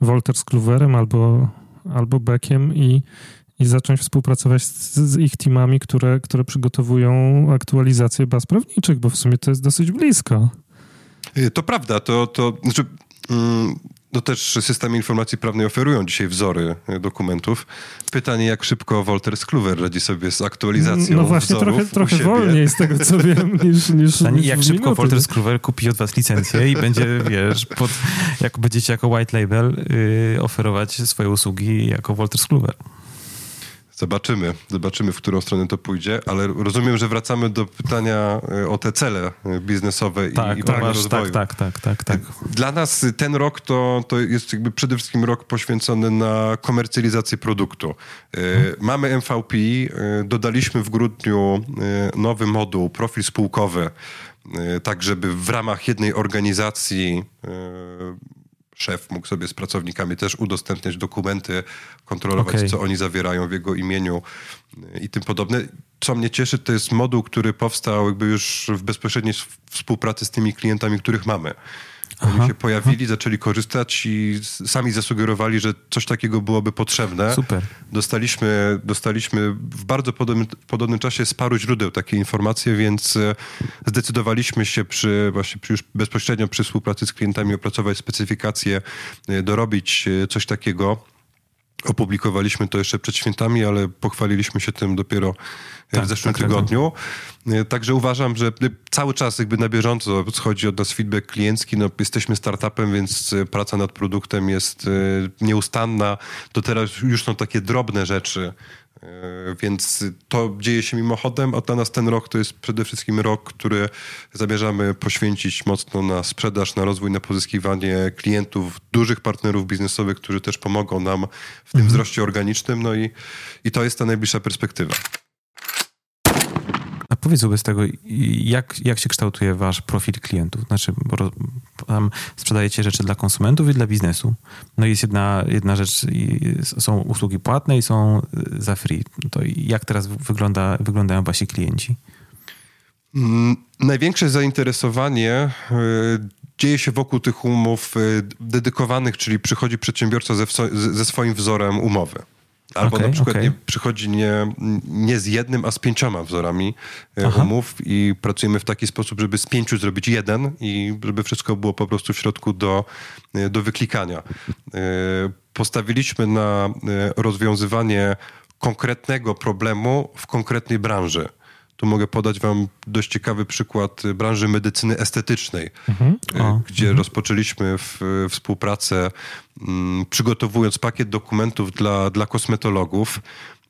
Wolters Kluwerem albo, albo Beckiem i i zacząć współpracować z, z, ich teamami, które, które przygotowują aktualizację baz prawniczych, bo w sumie to jest dosyć blisko.
Y, to prawda, to, to znaczy, mm, no też systemy informacji prawnej oferują dzisiaj wzory y, dokumentów. Pytanie, jak szybko Wolters Kluwer radzi sobie z aktualizacją
No właśnie, trochę, trochę wolniej z tego, co wiem, niż, niż,
niż Jak szybko minuty. Wolters Kluwer kupi od was licencję i będzie, wiesz, pod, jak będziecie jako white label yy, oferować swoje usługi jako Wolters Kluwer.
Zobaczymy, zobaczymy, w którą stronę to pójdzie, ale rozumiem, że wracamy do pytania e, o te cele e, biznesowe
tak,
i, i
tak, rozwoju. Tak, tak, tak, tak,
Dla nas ten rok to, to jest jakby przede wszystkim rok poświęcony na komercjalizację produktu. Hmm. Mamy MVP, dodaliśmy w grudniu nowy moduł, profil spółkowy, tak żeby w ramach jednej organizacji szef mógł sobie z pracownikami też udostępniać dokumenty, kontrolować, okay. co oni zawierają w jego imieniu i tym podobne. Co mnie cieszy, to jest moduł, który powstał jakby już w bezpośredniej współpracy z tymi klientami, których mamy. Oni Aha. się pojawili, zaczęli korzystać i sami zasugerowali, że coś takiego byłoby potrzebne.
Super.
Dostaliśmy, dostaliśmy w bardzo podobnym, podobnym czasie z paru źródeł takie informacje, więc e, zdecydowaliśmy się przy, właśnie przy już bezpośrednio przy współpracy z klientami opracować specyfikację, e, dorobić e, coś takiego. Opublikowaliśmy to jeszcze przed świętami, ale pochwaliliśmy się tym dopiero tak, w zeszłym tak, tak, tygodniu. Tak. Także uważam, że cały czas jakby na bieżąco schodzi od nas feedback kliencki. No, jesteśmy startupem, więc praca nad produktem jest nieustanna. To teraz już są takie drobne rzeczy, E, więc to dzieje się mimochodem, a dla nas ten rok to jest przede wszystkim rok, który zamierzamy poświęcić mocno na sprzedaż, na rozwój, na pozyskiwanie klientów, dużych partnerów biznesowych, którzy też pomogą nam w tym mhm. wzroście organicznym. No i, i to jest ta najbliższa perspektywa.
A powiedz wobec tego, jak, jak się kształtuje wasz profil klientów? Znaczy, bo tam sprzedajecie rzeczy dla konsumentów i dla biznesu. No i jest jedna, jedna rzecz, są usługi płatne i są za free. To jak teraz wygląda, wyglądają wasi klienci?
Mm, największe zainteresowanie y, dzieje się wokół tych umów y, dedykowanych, czyli przychodzi przedsiębiorca ze, ze swoim wzorem umowy. Albo okay, na przykład okay. nie, przychodzi nie, nie z jednym, a z pięcioma wzorami e, Aha. umów i pracujemy w taki sposób, żeby z pięciu zrobić jeden i żeby wszystko było po prostu w środku do, e, do wyklikania. E, postawiliśmy na rozwiązywanie konkretnego problemu w konkretnej branży. Tu mogę podać Wam dość ciekawy przykład branży medycyny estetycznej, mhm. o, gdzie mhm. rozpoczęliśmy w, współpracę, m, mm, przygotowując pakiet dokumentów dla, dla kosmetologów.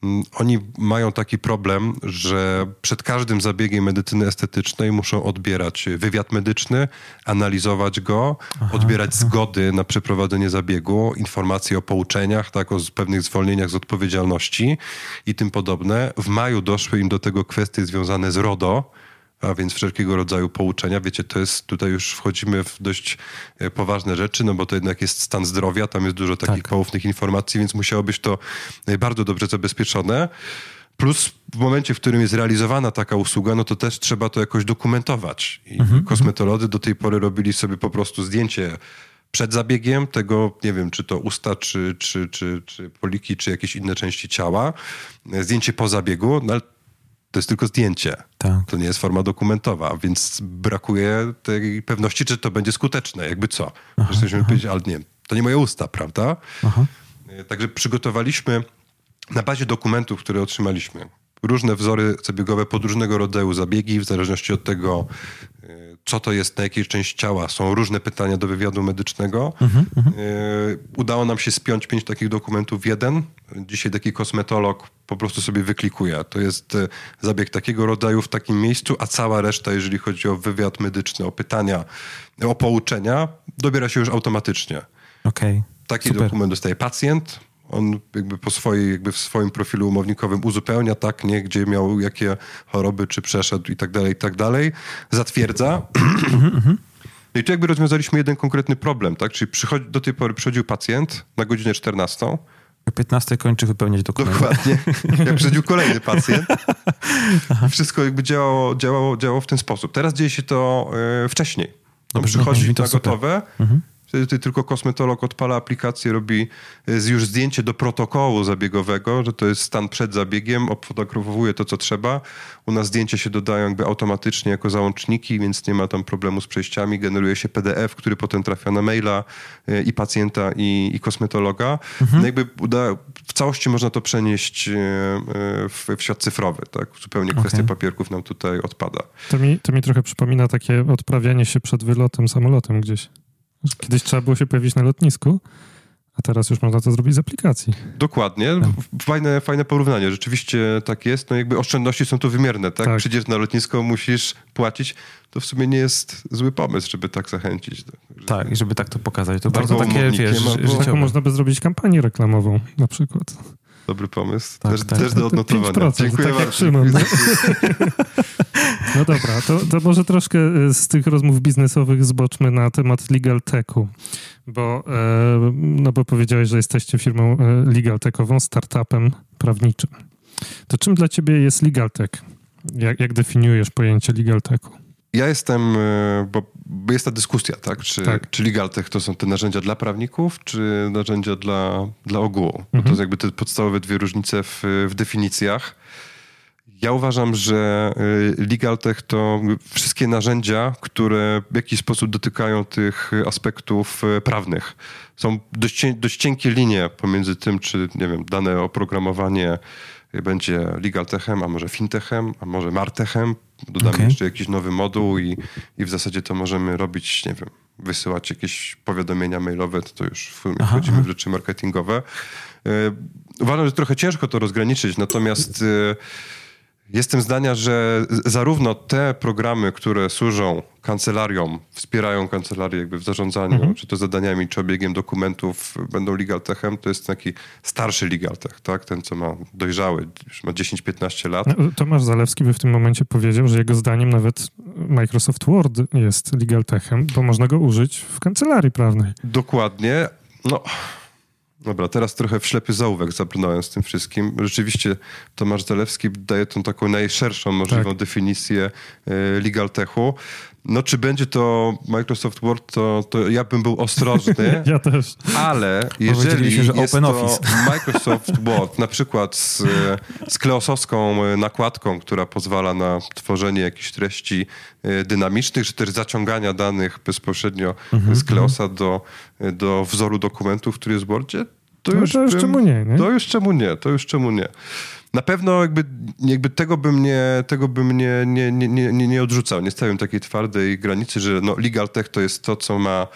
Mm, oni mają taki problem, że przed każdym zabiegiem medycyny estetycznej muszą odbierać wywiad medyczny, analizować go, aha, odbierać aha. zgody na przeprowadzenie zabiegu, informacje o pouczeniach, tak, o pewnych zwolnieniach z odpowiedzialności i tym podobne. W maju doszły im do tego kwestie związane z RODO, a więc wszelkiego rodzaju pouczenia. Wiecie, to jest, tutaj już wchodzimy w dość e, poważne rzeczy, no bo to jednak jest stan zdrowia, tam jest dużo takich tak. poufnych informacji, więc musiało być to e, bardzo dobrze zabezpieczone. Plus w momencie, w którym jest realizowana taka usługa, no to też trzeba to jakoś dokumentować. I mhm, kosmetolodzy do tej pory robili sobie po prostu zdjęcie przed zabiegiem tego, nie wiem, czy to usta, czy, czy, czy, czy poliki, czy jakieś inne części ciała. Zdjęcie po zabiegu, no ale to jest tylko zdjęcie. Tak. To nie jest forma dokumentowa, więc brakuje tej pewności, czy to będzie skuteczne. Jakby co? Możemy powiedzieć, ale nie, to nie moje usta, prawda? Aha. Także przygotowaliśmy na bazie dokumentów, które otrzymaliśmy, różne wzory zabiegowe pod różnego rodzaju zabiegi, w zależności od tego, e, co to jest, na jakiej części ciała. Są różne pytania do wywiadu medycznego. Mhm, mhm. E, udało nam się spiąć pięć takich dokumentów w jeden. Dzisiaj taki kosmetolog po prostu sobie wyklikuje. To jest e, zabieg takiego rodzaju w takim miejscu, a cała reszta, jeżeli chodzi o wywiad medyczny, o pytania, o pouczenia, dobiera się już automatycznie.
Okay.
Taki Super. dokument dostaje pacjent, on jakby po swojej, jakby w swoim profilu umownikowym uzupełnia, tak, nie, gdzie miał jakie choroby, czy przeszedł i tak dalej, i tak dalej, zatwierdza. No i tu jakby rozwiązaliśmy jeden konkretny problem, tak, czyli przychodzi, do tej pory przychodził pacjent na godzinę 14,
o 15 kończy wypełniać dokumenty.
Dokładnie. Jak przychodził kolejny pacjent. Wszystko jakby działało, działało, działało w ten sposób. Teraz dzieje się to e, wcześniej. On przychodzi na gotowe, mhm. Wtedy tylko kosmetolog odpala aplikację, robi e, już zdjęcie do protokołu zabiegowego, że to jest stan przed zabiegiem, obfotografowuje to, co trzeba. U nas zdjęcia się dodają jakby automatycznie jako załączniki, więc nie ma tam problemu z przejściami. Generuje się PDF, który potem trafia na maila e, i pacjenta, i, i kosmetologa. Mhm. No jakby uda, w całości można to przenieść e, w, w świat cyfrowy. Tak? Zupełnie okay. kwestia papierków nam tutaj odpada.
To mi, to mi trochę przypomina takie odprawianie się przed wylotem samolotem gdzieś. Kiedyś trzeba było się pojawić na lotnisku, a teraz już można to zrobić z aplikacji.
Dokładnie. Tak. Fajne, fajne porównanie. Rzeczywiście tak jest. No jakby oszczędności są tu wymierne, tak? tak? Przyjdziesz na lotnisko, musisz płacić. To w sumie nie jest zły pomysł, żeby tak zachęcić.
Tak, i żeby tak to pokazać. To bardzo takie, wiesz,
Taką można by zrobić kampanię reklamową na przykład.
Dobry pomysł. Tak, też, tak. też do odnotowania. 5%,
Dziękuję tak bardzo. Szymon, no. no dobra, to, to może troszkę e, z tych rozmów biznesowych zboczmy na temat Legal Techu. Bo, e, no bo powiedziałeś, że jesteście firmą e, Legal Techową, startupem prawniczym. To czym dla ciebie jest Legal Tech? Jak, jak definiujesz pojęcie Legal Techu?
Ja jestem, bo jest ta dyskusja, tak? Czy, tak. czy LegalTech to są te narzędzia dla prawników, czy narzędzia dla, dla ogółu? Mhm. To są jakby te podstawowe dwie różnice w, w definicjach. Ja uważam, że e, LegalTech to wszystkie narzędzia, które w jakiś sposób dotykają tych aspektów e, prawnych. Są dość, dość cienkie linie pomiędzy tym, czy, nie wiem, dane oprogramowanie będzie LegalTechem, a może FinTechem, a może MarTechem. Dodamy okay. jeszcze jakiś nowy moduł i, i w zasadzie to możemy robić, nie wiem, wysyłać jakieś powiadomienia mailowe, to, to już wchodzimy aha. w rzeczy marketingowe. Yy, uważam, że trochę ciężko to rozgraniczyć, natomiast yy, Jestem zdania, że zarówno te programy, które służą kancelariom, wspierają kancelarię jakby w zarządzaniu, mhm. czy to zadaniami, czy obiegiem dokumentów, będą legal techem, to jest taki starszy legal tech, tak? Ten, co ma dojrzały, już ma 10-15 lat. No,
Tomasz Zalewski by w tym momencie powiedział, że jego zdaniem nawet Microsoft Word jest legal techem, bo można go użyć w kancelarii prawnej.
Dokładnie. No, Dobra, teraz trochę w ślepy zaułek zabrnąłem z tym wszystkim. Rzeczywiście Tomasz Zalewski daje tą taką najszerszą możliwą tak. definicję e, legal techu. No, czy będzie to Microsoft Word, to, to ja bym był ostrożny.
ja też.
Ale jeżeli się, że jest Open to Office. Microsoft Word, na przykład z, z kleosowską nakładką, która pozwala na tworzenie jakichś treści e, dynamicznych, czy też zaciągania danych bezpośrednio -hmm, z kleosa do, do wzoru dokumentów, który jest w Wordzie,
to, no już, to już bym, czemu nie, nie?
To już czemu nie, to już czemu nie. Na pewno jakby, jakby tego bym, nie, tego bym nie, nie, nie, nie, nie odrzucał. Nie stawiam takiej twardej granicy, że no, legal tech to jest to, co ma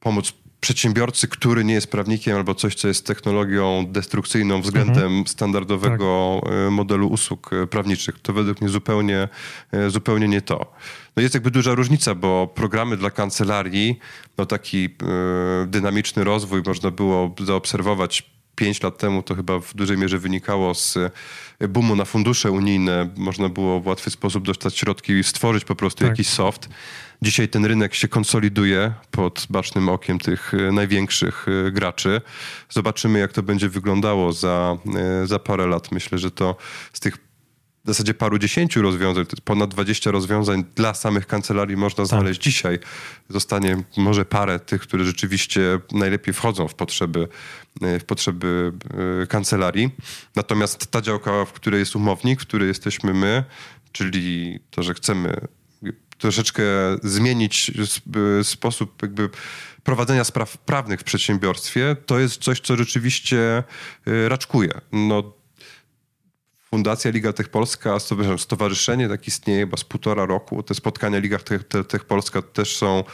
pomóc przedsiębiorcy, który nie jest prawnikiem albo coś, co jest technologią destrukcyjną względem mhm. standardowego tak. E, modelu usług e, prawniczych. To według mnie zupełnie, e, zupełnie nie to. No jest jakby duża różnica, bo programy dla kancelarii, no taki dynamiczny rozwój można było zaobserwować pięć lat temu to chyba w dużej mierze wynikało z boomu na fundusze unijne. Można było w łatwy sposób dostać środki i stworzyć po prostu tak. jakiś soft. Dzisiaj ten rynek się konsoliduje pod bacznym okiem tych e, największych e, graczy. Zobaczymy, jak to będzie wyglądało za, e, za parę lat. Myślę, że to z tych w zasadzie paru dziesięciu rozwiązań, ponad 20 rozwiązań dla samych kancelarii można tak. znaleźć dzisiaj. Zostanie może parę tych, które rzeczywiście najlepiej wchodzą w potrzeby, w potrzeby kancelarii. Natomiast ta działka, w której jest umownik, w której jesteśmy my, czyli to, że chcemy troszeczkę zmienić sposób jakby prowadzenia spraw prawnych w przedsiębiorstwie, to jest coś, co rzeczywiście raczkuje. No, Fundacja Liga Tech Polska, stowarzyszenie tak istnieje chyba z półtora roku. Te spotkania Liga Tech, Tech Polska też są,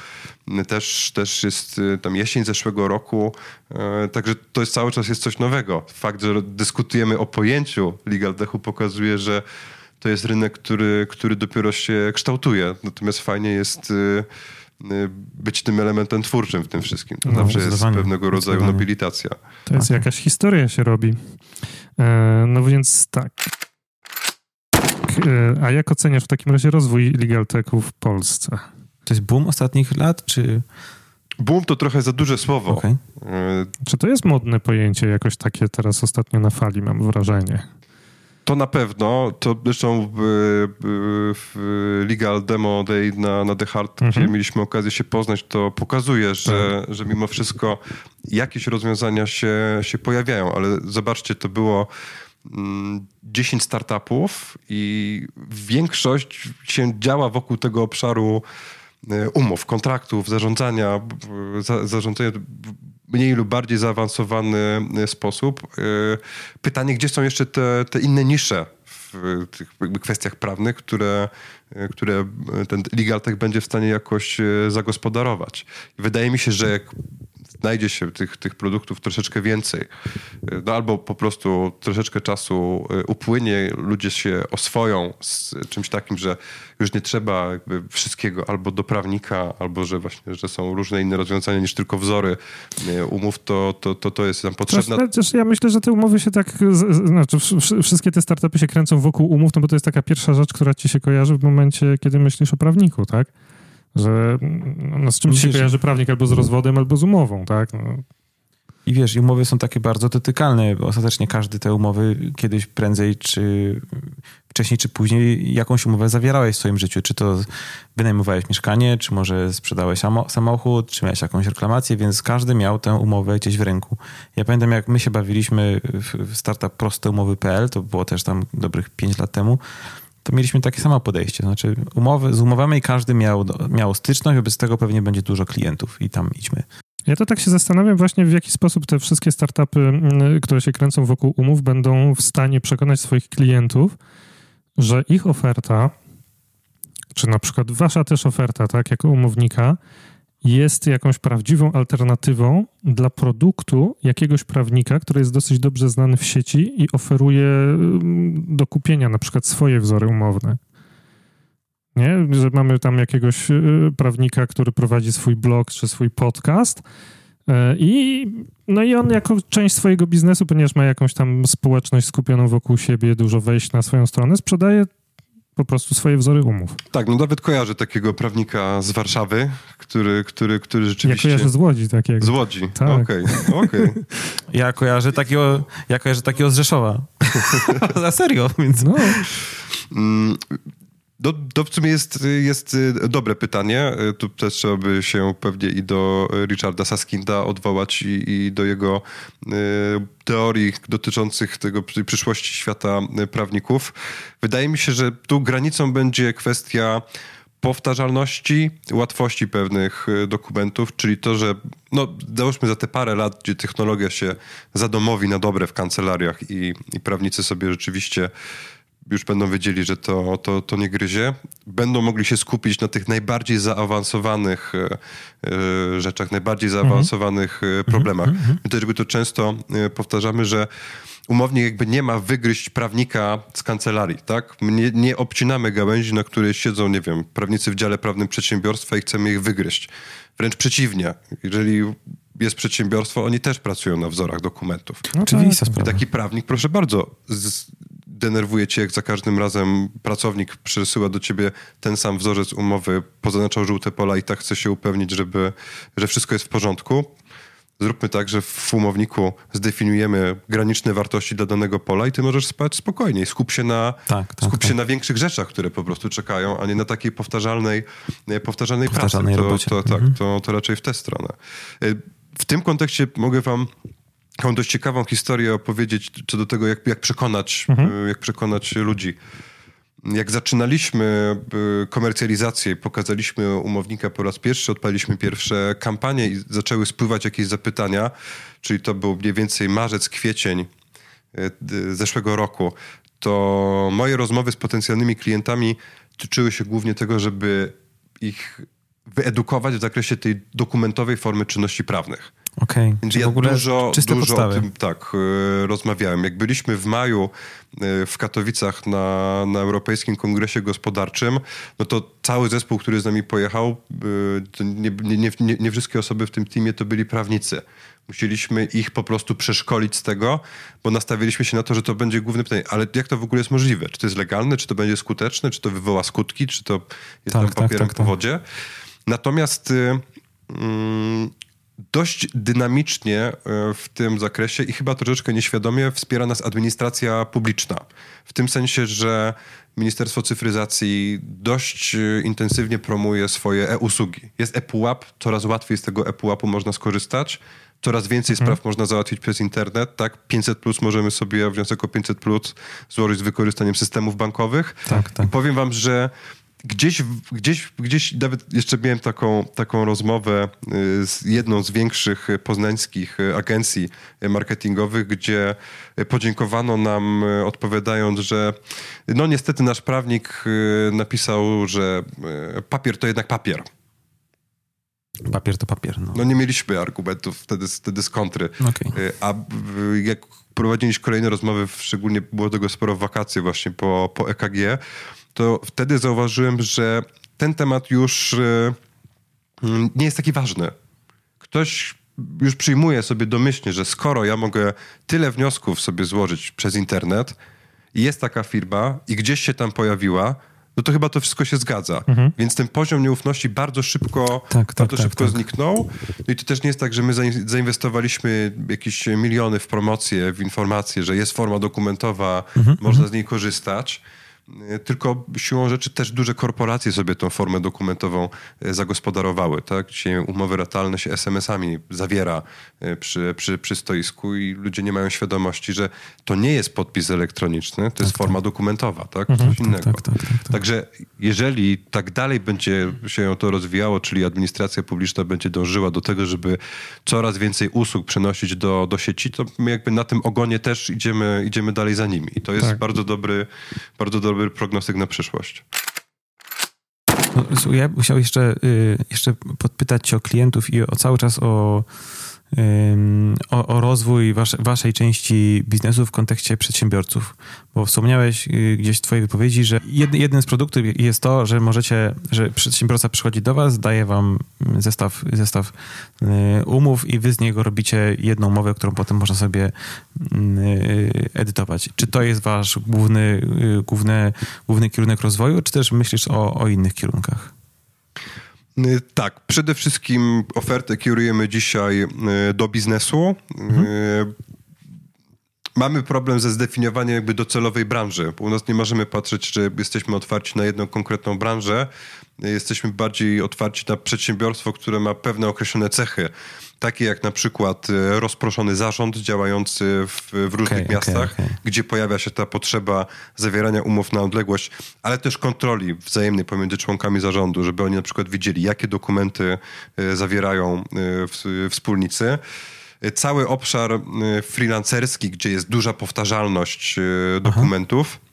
też, też jest y, tam jesień zeszłego roku. Y, także to jest cały czas jest coś nowego. Fakt, że dyskutujemy o pojęciu Legal Techu pokazuje, że to jest rynek, który, który dopiero się kształtuje. Natomiast fajnie jest y, y, być tym elementem twórczym w tym wszystkim. To no, zawsze jest pewnego rodzaju nobilitacja.
To jest jakaś historia się robi. E, no więc tak. E, a jak oceniasz w takim razie rozwój legal techu w Polsce?
To jest boom ostatnich lat, czy...
Boom to trochę za duże słowo. Okay.
E, czy to jest modne pojęcie jakoś takie teraz ostatnio na fali, mam wrażenie?
To na pewno. To zresztą w, w Legal Demo Day na, na The Hard, mhm. gdzie mieliśmy okazję się poznać, to pokazuje, że, tak. że mimo wszystko jakieś rozwiązania się, się pojawiają, ale zobaczcie, to było 10 mm, startupów i większość się działa wokół tego obszaru e, umów, kontraktów, zarządzania, zarządzania mniej lub bardziej zaawansowany e, sposób. E, pytanie, gdzie są jeszcze te, te inne nisze w tych kwestiach prawnych, które, e, które ten legal tech będzie w stanie jakoś zagospodarować. wydaje mi się, że jak znajdzie się tych, tych produktów troszeczkę więcej, no albo po prostu troszeczkę czasu upłynie, ludzie się oswoją z czymś takim, że już nie trzeba wszystkiego albo do prawnika, albo że właśnie, że są różne inne rozwiązania niż tylko wzory umów, to, to, to, to jest nam potrzebne.
Chociaż ja myślę, że te umowy się tak, znaczy wszystkie te startupy się kręcą wokół umów, no bo to jest taka pierwsza rzecz, która ci się kojarzy w momencie, kiedy myślisz o prawniku, tak? Że no, z czym ci się kojarzy prawnik albo z rozwodem, albo z umową, tak? No.
I wiesz, umowy są takie bardzo dotykalne, bo ostatecznie każdy te umowy kiedyś prędzej, czy wcześniej, czy później jakąś umowę zawierałeś w swoim życiu. Czy to wynajmowałeś mieszkanie, czy może sprzedałeś samochód, czy miałeś jakąś reklamację, więc każdy miał tę umowę gdzieś w ręku. Ja pamiętam, jak my się bawiliśmy w startup prosteumowy.pl, to było też tam dobrych 5 lat temu, to mieliśmy takie samo podejście. Znaczy umowy, z umowami każdy miał, miał styczność, wobec tego pewnie będzie dużo klientów i tam idźmy.
Ja to tak się zastanawiam właśnie, w jaki sposób te wszystkie startupy, mm, które się kręcą wokół umów, będą w stanie przekonać swoich klientów, że ich oferta, czy na przykład wasza też oferta, tak, jako umownika, jest jakąś prawdziwą alternatywą dla produktu jakiegoś prawnika, który jest dosyć dobrze znany w sieci i oferuje do kupienia na przykład swoje wzory umowne. Nie? Że mamy tam jakiegoś y, prawnika, który prowadzi swój blog czy swój podcast. Y, I, no i on jako część swojego biznesu, ponieważ ma jakąś tam społeczność skupioną wokół siebie, dużo wejść na swoją stronę, sprzedaje po prostu swoje wzory umów.
Tak, no nawet kojarzę takiego prawnika z Warszawy, który, który, który rzeczywiście...
Ja kojarzę z Łodzi takiego.
Z Łodzi, tak. okej, okay, okay.
Ja kojarzę takiego, ja kojarzę takiego z Rzeszowa. Za serio, więc... No.
Do, to w sumie jest, jest y, dobre pytanie. Y, tu też trzeba by się pewnie i do Richarda Saskinda odwołać i, i do jego y, teorii dotyczących tego przyszłości świata prawników. Wydaje mi się, że tu granicą będzie kwestia powtarzalności, łatwości pewnych dokumentów, czyli to, że no, załóżmy za te parę lat, gdzie technologia się zadomowi na dobre w kancelariach i, i prawnicy sobie rzeczywiście już będą wiedzieli, że to, to, to nie gryzie, będą mogli się skupić na tych najbardziej zaawansowanych e, e, rzeczach, najbardziej mhm. zaawansowanych mm problemach. Mm -hmm. My też jakby to często powtarzamy, że umownie jakby nie ma wygryźć prawnika z kancelarii, tak? My nie, nie obcinamy gałęzi, na której siedzą, nie wiem, prawnicy w dziale prawnym przedsiębiorstwa i chcemy ich wygryźć. Wręcz przeciwnie. Jeżeli jest przedsiębiorstwo, oni też pracują na wzorach dokumentów.
No Oczywista
sprawa. Taki prawnik, proszę bardzo, z, denerwuje cię, jak za każdym razem pracownik przesyła do ciebie ten sam wzorzec umowy, pozaznaczał żółte pola i tak chce się upewnić, żeby, że wszystko jest w porządku. Zróbmy tak, że w umowniku zdefiniujemy graniczne wartości dla danego pola i ty możesz spać spokojniej. Skup się na, tak, tak, skup tak. się na większych rzeczach, które po prostu czekają, a nie na takiej powtarzalnej, powtarzalnej, powtarzalnej pracy. To, to, tak, mhm. to, to raczej w tę stronę. E, w tym kontekście mogę wam taką dość ciekawą historię opowiedzieć co do tego, jak, jak, przekonać, mhm. jak przekonać ludzi. Jak zaczynaliśmy y, komercjalizację, pokazaliśmy umownika po raz pierwszy, odpaliśmy pierwsze kampanie i zaczęły spływać jakieś zapytania, czyli to był mniej więcej marzec, kwiecień y, zeszłego roku, to moje rozmowy z potencjalnymi klientami tyczyły się głównie tego, żeby ich wyedukować w zakresie tej dokumentowej formy czynności prawnych.
Okej. Okay.
Więc ja dużo, dużo o tym tak e, rozmawiałem. Jak byliśmy w maju e, w Katowicach na, na Europejskim Kongresie Gospodarczym, no to cały zespół, który z nami pojechał, e, nie, nie, nie, nie wszystkie osoby w tym teamie to byli prawnicy. Musieliśmy ich po prostu przeszkolić z tego, bo nastawiliśmy się na to, że to będzie główne pytanie, ale jak to w ogóle jest możliwe? Czy to jest legalne, czy to będzie skuteczne, czy to wywoła skutki, czy to jest tak, tam tak, papierem tak, tak, po wodzie? Natomiast mm, dość dynamicznie e, w tym zakresie i chyba troszeczkę nieświadomie wspiera nas administracja publiczna. W tym sensie, że Ministerstwo Cyfryzacji dość e, intensywnie promuje swoje e-usługi. Jest ePUAP, coraz łatwiej z tego ePUAPu można skorzystać. Coraz więcej mhm. spraw można załatwić przez internet, tak? 500 plus możemy sobie wniosek o 500 plus złożyć z wykorzystaniem systemów bankowych.
Tak, tak.
I powiem wam, że gdzieś, gdzieś, gdzieś nawet jeszcze miałem taką, taką rozmowę y, z jedną z większych poznańskich y, agencji marketingowych, gdzie podziękowano nam y, odpowiadając, że no niestety nasz prawnik napisał, że papier to jednak papier.
Papier to papier. No,
no nie mieliśmy argumentów wtedy, wtedy z kontry. Okay. A jak prowadziliśmy kolejne rozmowy, szczególnie było tego sporo w wakacje właśnie po, po EKG, to wtedy zauważyłem, że ten temat już e, mm, nie jest taki ważny. Ktoś już przyjmuje sobie domyślnie, że skoro ja mogę tyle wniosków sobie złożyć przez internet i jest taka firma i gdzieś się tam pojawiła, no to chyba to wszystko się zgadza. Mhm. Więc ten poziom nieufności bardzo szybko, tak, tak, bardzo tak, szybko tak. zniknął. No i to też nie jest tak, że my zainwestowaliśmy jakieś miliony w promocję, w informację, że jest forma dokumentowa, mhm, można mhm. z niej korzystać. E, tylko siłą rzeczy też duże korporacje sobie tą formę dokumentową e, zagospodarowały. Tak? Dzisiaj umowy ratalne się SMS-ami zawiera e, przy, przy, przy stoisku i ludzie nie mają świadomości, że to nie jest podpis elektroniczny, to tak, jest forma tak. dokumentowa, tak? Mhm, Coś tak, innego. Tak, tak, Także jeżeli tak dalej będzie się to rozwijało, czyli administracja publiczna będzie dążyła do tego, żeby coraz więcej usług przenosić do, do sieci, to my jakby na tym ogonie też idziemy, idziemy dalej za nimi. I to jest bardzo dobry, bardzo dobry dobry prognostyk na przyszłość.
No, ja musiał jeszcze, y, jeszcze podpytać cię o klientów i o cały czas o o, o rozwój wasze, waszej części biznesu w kontekście przedsiębiorców. Bo wspomniałeś y, gdzieś w twojej wypowiedzi, że jed, jednym z produktów jest to, że możecie, że przedsiębiorca przychodzi do was, daje wam zestaw, zestaw y, umów i wy z niego robicie jedną umowę, którą potem można sobie mm, y, edytować. Czy to jest wasz główny, główny, główny kierunek rozwoju, czy też myślisz o, o innych kierunkach?
Y, tak, przede wszystkim ofertę kierujemy dzisiaj y, do biznesu. Mhm. Y, mamy problem ze zdefiniowaniem jakby docelowej branży. U nas nie możemy patrzeć, że jesteśmy otwarci na jedną konkretną branżę. Jesteśmy bardziej otwarci na przedsiębiorstwo, które ma pewne określone cechy takie jak na przykład e, rozproszony zarząd działający w, w różnych okay, miastach, okay, okay. gdzie pojawia się ta potrzeba zawierania umów na odległość, ale też kontroli wzajemnej pomiędzy członkami zarządu, żeby oni na przykład widzieli, jakie dokumenty e, zawierają e, wspólnicy cały obszar freelancerski, gdzie jest duża powtarzalność dokumentów. Aha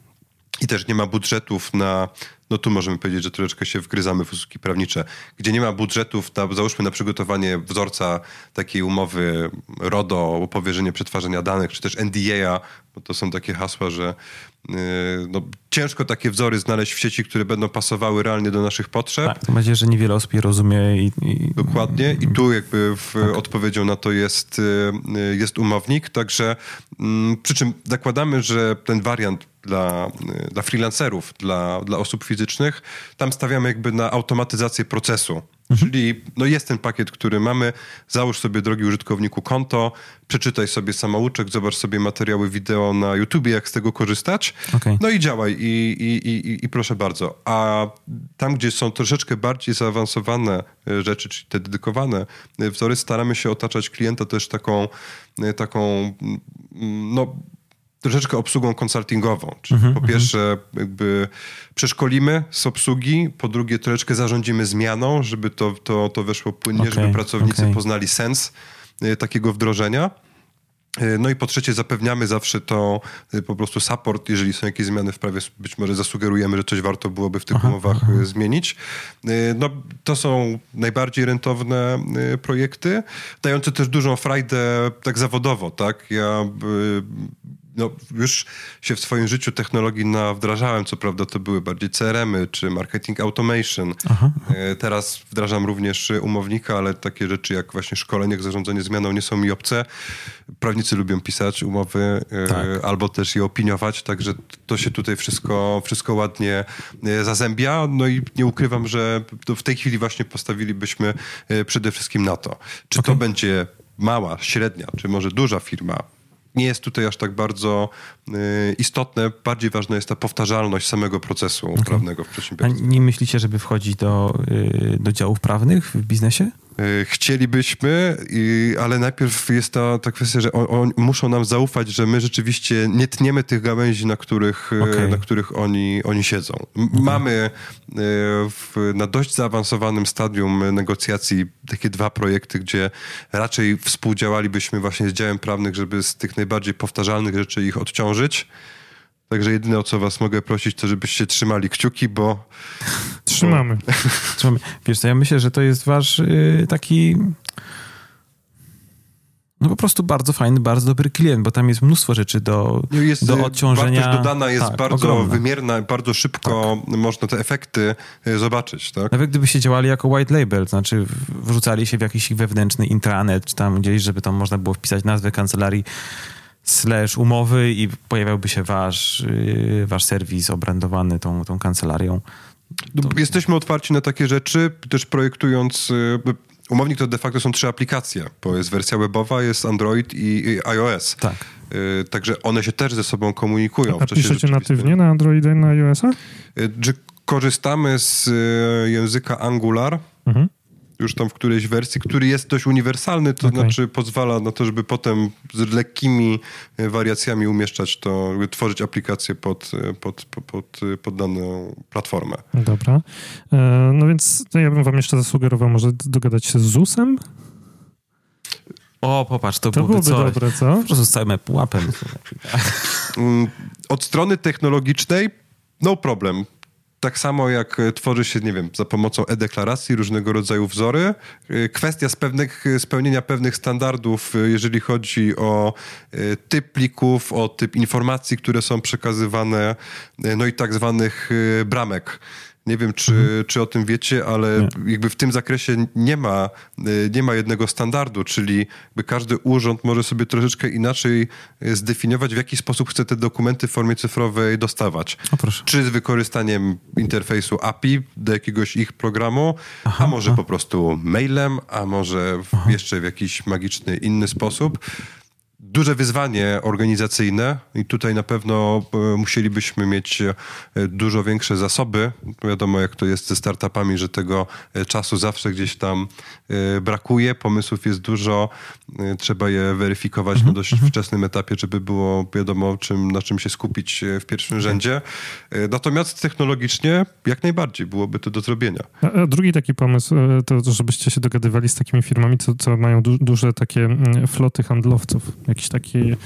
i też nie ma budżetów na, no tu możemy powiedzieć, że troszeczkę się wgryzamy w usługi prawnicze, gdzie nie ma budżetów, na, załóżmy na przygotowanie wzorca takiej umowy RODO powierzenie przetwarzania danych, czy też NDA, bo to są takie hasła, że no, ciężko takie wzory znaleźć w sieci, które będą pasowały realnie do naszych potrzeb.
Tak, to będzie, że niewiele osób je rozumie. I, i...
Dokładnie i tu jakby w, tak. odpowiedzią na to jest, yy, jest umownik, także mm, przy czym zakładamy, że ten wariant dla, dla freelancerów, dla, dla osób fizycznych, tam stawiamy jakby na automatyzację procesu. Mhm. Czyli no jest ten pakiet, który mamy. Załóż sobie, drogi użytkowniku, konto, przeczytaj sobie samouczek, zobacz sobie materiały wideo na YouTubie, jak z tego korzystać. Okay. No i działaj i, i, i, i proszę bardzo. A tam, gdzie są troszeczkę bardziej zaawansowane e, rzeczy, czyli te dedykowane e, wzory, staramy się otaczać klienta też taką, e, taką mm, no troszeczkę obsługą konsultingową. Czyli mm -hmm, po pierwsze jakby przeszkolimy z obsługi, po drugie troszeczkę zarządzimy zmianą, żeby to, to, to weszło płynnie, okay, żeby pracownicy okay. poznali sens y, takiego wdrożenia. Y, no i po trzecie zapewniamy zawsze to y, po prostu support, jeżeli są jakieś zmiany w prawie, być może zasugerujemy, że coś warto byłoby w tych aha, umowach aha. zmienić. No to są najbardziej rentowne projekty, dające też dużą frajdę tak zawodowo, tak? Ja no, już się w swoim życiu technologii wdrażałem, co prawda to były bardziej CRM-y czy marketing automation. Aha, aha. E, teraz wdrażam również umownika, ale takie rzeczy jak właśnie szkolenie, jak zarządzanie zmianą nie są mi obce. Prawnicy lubią pisać umowy e, tak. albo też je opiniować, także to się tutaj wszystko, wszystko ładnie e, zazębia. No i nie ukrywam, że w tej chwili właśnie postawilibyśmy przede wszystkim na to. Czy okay. to będzie mała, średnia, czy może duża firma, nie jest tutaj aż tak bardzo y, istotne. Bardziej ważna jest ta powtarzalność samego procesu okay. prawnego w przedsiębiorstwie.
A nie myślicie, żeby wchodzić do, y, do działów prawnych w biznesie?
Y, chcielibyśmy, ale najpierw jest ta, ta kwestia, że on, on, muszą nam zaufać, że my rzeczywiście nie tniemy tych gałęzi, na których, y, okay. na których oni, oni siedzą. Okay. Mamy y, w, na dość zaawansowanym stadium negocjacji takie dwa projekty, gdzie raczej współdziałalibyśmy właśnie z działem prawnych, żeby z tych najbardziej powtarzalnych rzeczy ich odciążyć. Także jedyne, o co was mogę prosić, to żebyście trzymali kciuki, bo...
Trzymamy.
Bo... Trzymamy. Wiesz co, ja myślę, że to jest wasz yy, taki... No po prostu bardzo fajny, bardzo dobry klient, bo tam jest mnóstwo rzeczy do, no jest, do y, odciążenia.
Wartość dodana jest tak, bardzo ogromna. wymierna, bardzo szybko tak. można te efekty y, zobaczyć. Tak?
Nawet gdybyście działali jako white label, to znaczy wrzucali się w jakiś wewnętrzny intranet, czy tam gdzieś, żeby tam można było wpisać nazwę kancelarii slash umowy i pojawiałby się wasz, yy, wasz serwis obrandowany tą, tą kancelarią.
To... Jesteśmy otwarci na takie rzeczy, też projektując... Yy, umownik to de facto są trzy aplikacje, bo jest wersja webowa, jest Android i, iOS.
Tak.
Yy, także one się też ze sobą komunikują.
A piszecie natywnie na Androida i na iOS-a?
Yy, korzystamy z yy, języka Angular. Mhm już tam w którejś wersji, który jest dość uniwersalny, to okay. znaczy pozwala na to, żeby potem z lekkimi e, wariacjami umieszczać to, tworzyć aplikację pod, e, pod, pod, pod, pod daną platformę.
Dobra. E, no więc ja bym wam jeszcze zasugerował może dogadać się z ZUS-em?
O, popatrz, to,
to byłoby, byłoby dobre, co?
Po prostu z całym pułapem.
Mm, od strony technologicznej no problem tak samo jak e, tworzy się, nie wiem, za pomocą e-deklaracji różnego rodzaju wzory. E, kwestia z pewnych, spełnienia pewnych standardów, e, jeżeli chodzi o typ plików, o typ informacji, które są przekazywane, no i tak zwanych bramek nie wiem, czy, mhm. czy o tym wiecie, ale nie. jakby w tym zakresie nie ma, y, nie ma jednego standardu, czyli jakby każdy urząd może sobie troszeczkę inaczej y, zdefiniować, w jaki sposób chce te dokumenty w formie cyfrowej dostawać. Czy z wykorzystaniem interfejsu API do jakiegoś ich programu, aha, a może aha. po prostu mailem, a może w, jeszcze w jakiś magiczny inny sposób duże wyzwanie organizacyjne i tutaj na pewno e, musielibyśmy mieć e, dużo większe zasoby. Wiadomo, jak to jest ze startupami, że tego e, czasu zawsze gdzieś tam brakuje, pomysłów jest dużo, trzeba je weryfikować na mhm, dość mhm. wczesnym etapie, żeby było wiadomo, czym, na czym się skupić w pierwszym tak. rzędzie. Natomiast technologicznie jak najbardziej byłoby to do zrobienia.
A drugi taki pomysł, to żebyście się dogadywali z takimi firmami, co, co mają du duże takie mm, floty handlowców, jakieś takie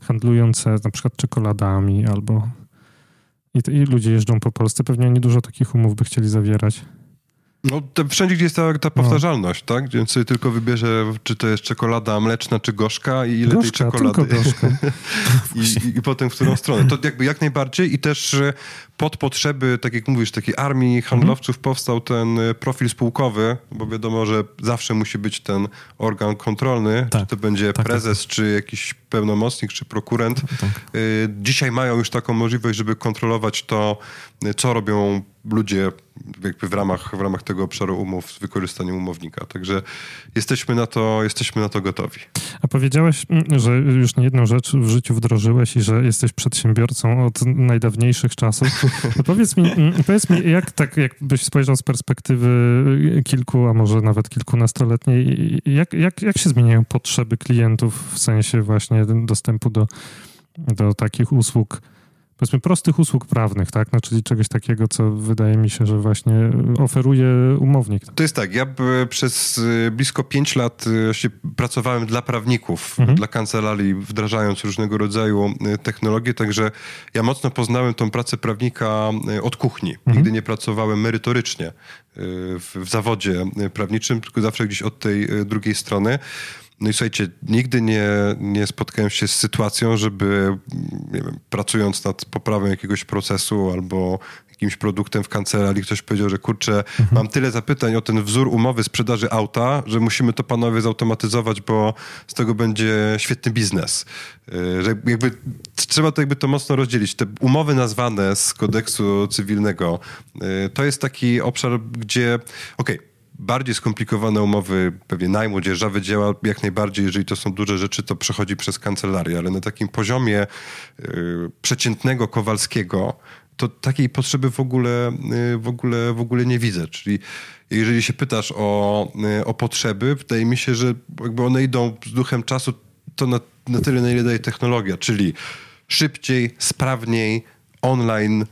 handlujące na przykład czekoladami albo I, I ludzie jeżdżą po Polsce, pewnie oni dużo takich umów by chcieli zawierać.
No, to wszędzie, gdzie jest ta, ta powtarzalność, no. tak? Więc sobie tylko wybierze, czy to jest czekolada mleczna, czy gorzka i ile
gorzka,
tej czekolady.
Tylko gorzka.
I, I, potem w którą stronę. To jakby jak najbardziej i też pod potrzeby, tak jak mówisz, takiej armii handlowców mhm. powstał ten e, profil spółkowy, bo wiadomo, że zawsze musi być ten organ kontrolny, tak. czy to będzie tak, tak prezes, tak, czy jakiś pełnomocnik, czy prokurent. Tak. E, dzisiaj mają już taką możliwość, żeby kontrolować to, e, co robią ludzie jakby w ramach, w ramach tego obszaru umów z wykorzystaniem umownika. Także jesteśmy na to, jesteśmy na to gotowi.
A powiedziałeś, mm, że już nie jedną rzecz w życiu wdrożyłeś i że jesteś przedsiębiorcą od najdawniejszych czasów. No powiedz, mi, mm, powiedz mi, jak tak, jakbyś spojrzał z perspektywy kilku, a może nawet kilkunastoletniej, jak, jak, jak się zmieniają potrzeby klientów w sensie właśnie dostępu do, do takich usług? powiedzmy prostych usług prawnych, tak? No, czyli czegoś takiego, co wydaje mi się, że właśnie oferuje umownik.
To jest tak, ja przez y, blisko pięć lat y, pracowałem dla prawników, mhm. dla kancelarii, wdrażając różnego rodzaju y, technologie, także ja mocno poznałem tą pracę prawnika od kuchni. Mhm. Nigdy nie pracowałem merytorycznie w, w zawodzie prawniczym, tylko zawsze gdzieś od tej drugiej strony. No i słuchajcie, nigdy nie, nie spotkałem się z sytuacją, żeby wiem, pracując nad poprawą jakiegoś procesu albo jakimś produktem w kancelarii, ktoś powiedział, że kurczę, mhm. mam tyle zapytań o ten wzór umowy sprzedaży auta, że musimy to panowie zautomatyzować, bo z tego będzie świetny biznes. Y, że jakby trzeba to jakby to mocno rozdzielić. Te umowy nazwane z kodeksu cywilnego, y, to jest taki obszar, gdzie okej, okay, bardziej skomplikowane umowy, pewnie najmu, dzierżawy dzieła, jak najbardziej, jeżeli to są duże rzeczy, to przechodzi przez kancelarię, ale na takim poziomie y, przeciętnego Kowalskiego, to takiej potrzeby w ogóle, y, w ogóle, w ogóle nie widzę. Czyli jeżeli się pytasz o, y, o potrzeby, wydaje mi się, że jakby one idą z duchem czasu to na, na tyle, na ile daje technologia, czyli szybciej, sprawniej, online,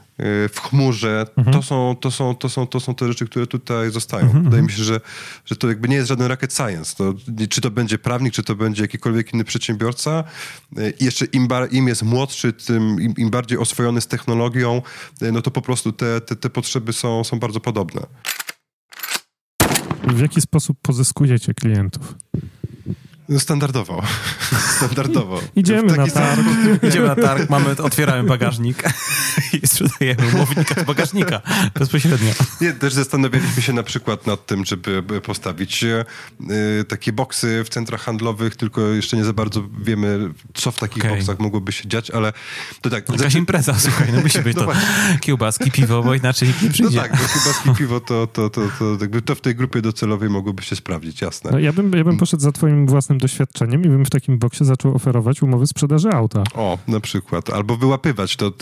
w chmurze, mhm. to, są, to, są, to, są, to są te rzeczy, które tutaj zostają. Mhm. Wydaje mhm. mi się, że, że to jakby nie jest żaden rocket science. To, czy to będzie prawnik, czy to będzie jakikolwiek inny przedsiębiorca. Y, I jeszcze im, bar, im jest młodszy, tym im, im, bardziej oswojony z technologią, y, no to po prostu te, te, te potrzeby są, są bardzo podobne.
W jaki sposób pozyskujecie klientów?
Standardowo. Standardowo.
Idziemy na targ.
Idziemy na targ, mamy, otwieramy bagażnik i sprzedajemy umownika z bagażnika bezpośrednio.
Nie, też zastanawialiśmy się na przykład nad tym, żeby postawić y, takie boksy w centrach handlowych, tylko jeszcze nie za bardzo wiemy, co w takich okay. boksach mogłoby się dziać, ale to tak.
Jakaś znaczy... impreza, słuchaj, no musi być no to kiełbaski, piwo, bo inaczej nikt nie przyjdzie.
No tak, bo kiełbaski, piwo to, to, to, to, jakby to w tej grupie docelowej mogłoby się sprawdzić, jasne.
No, ja, bym, ja bym poszedł za twoim własnym doświadczeniem i bym w takim boksie zaczął oferować umowy sprzedaży auta.
O, na przykład. Albo wyłapywać to,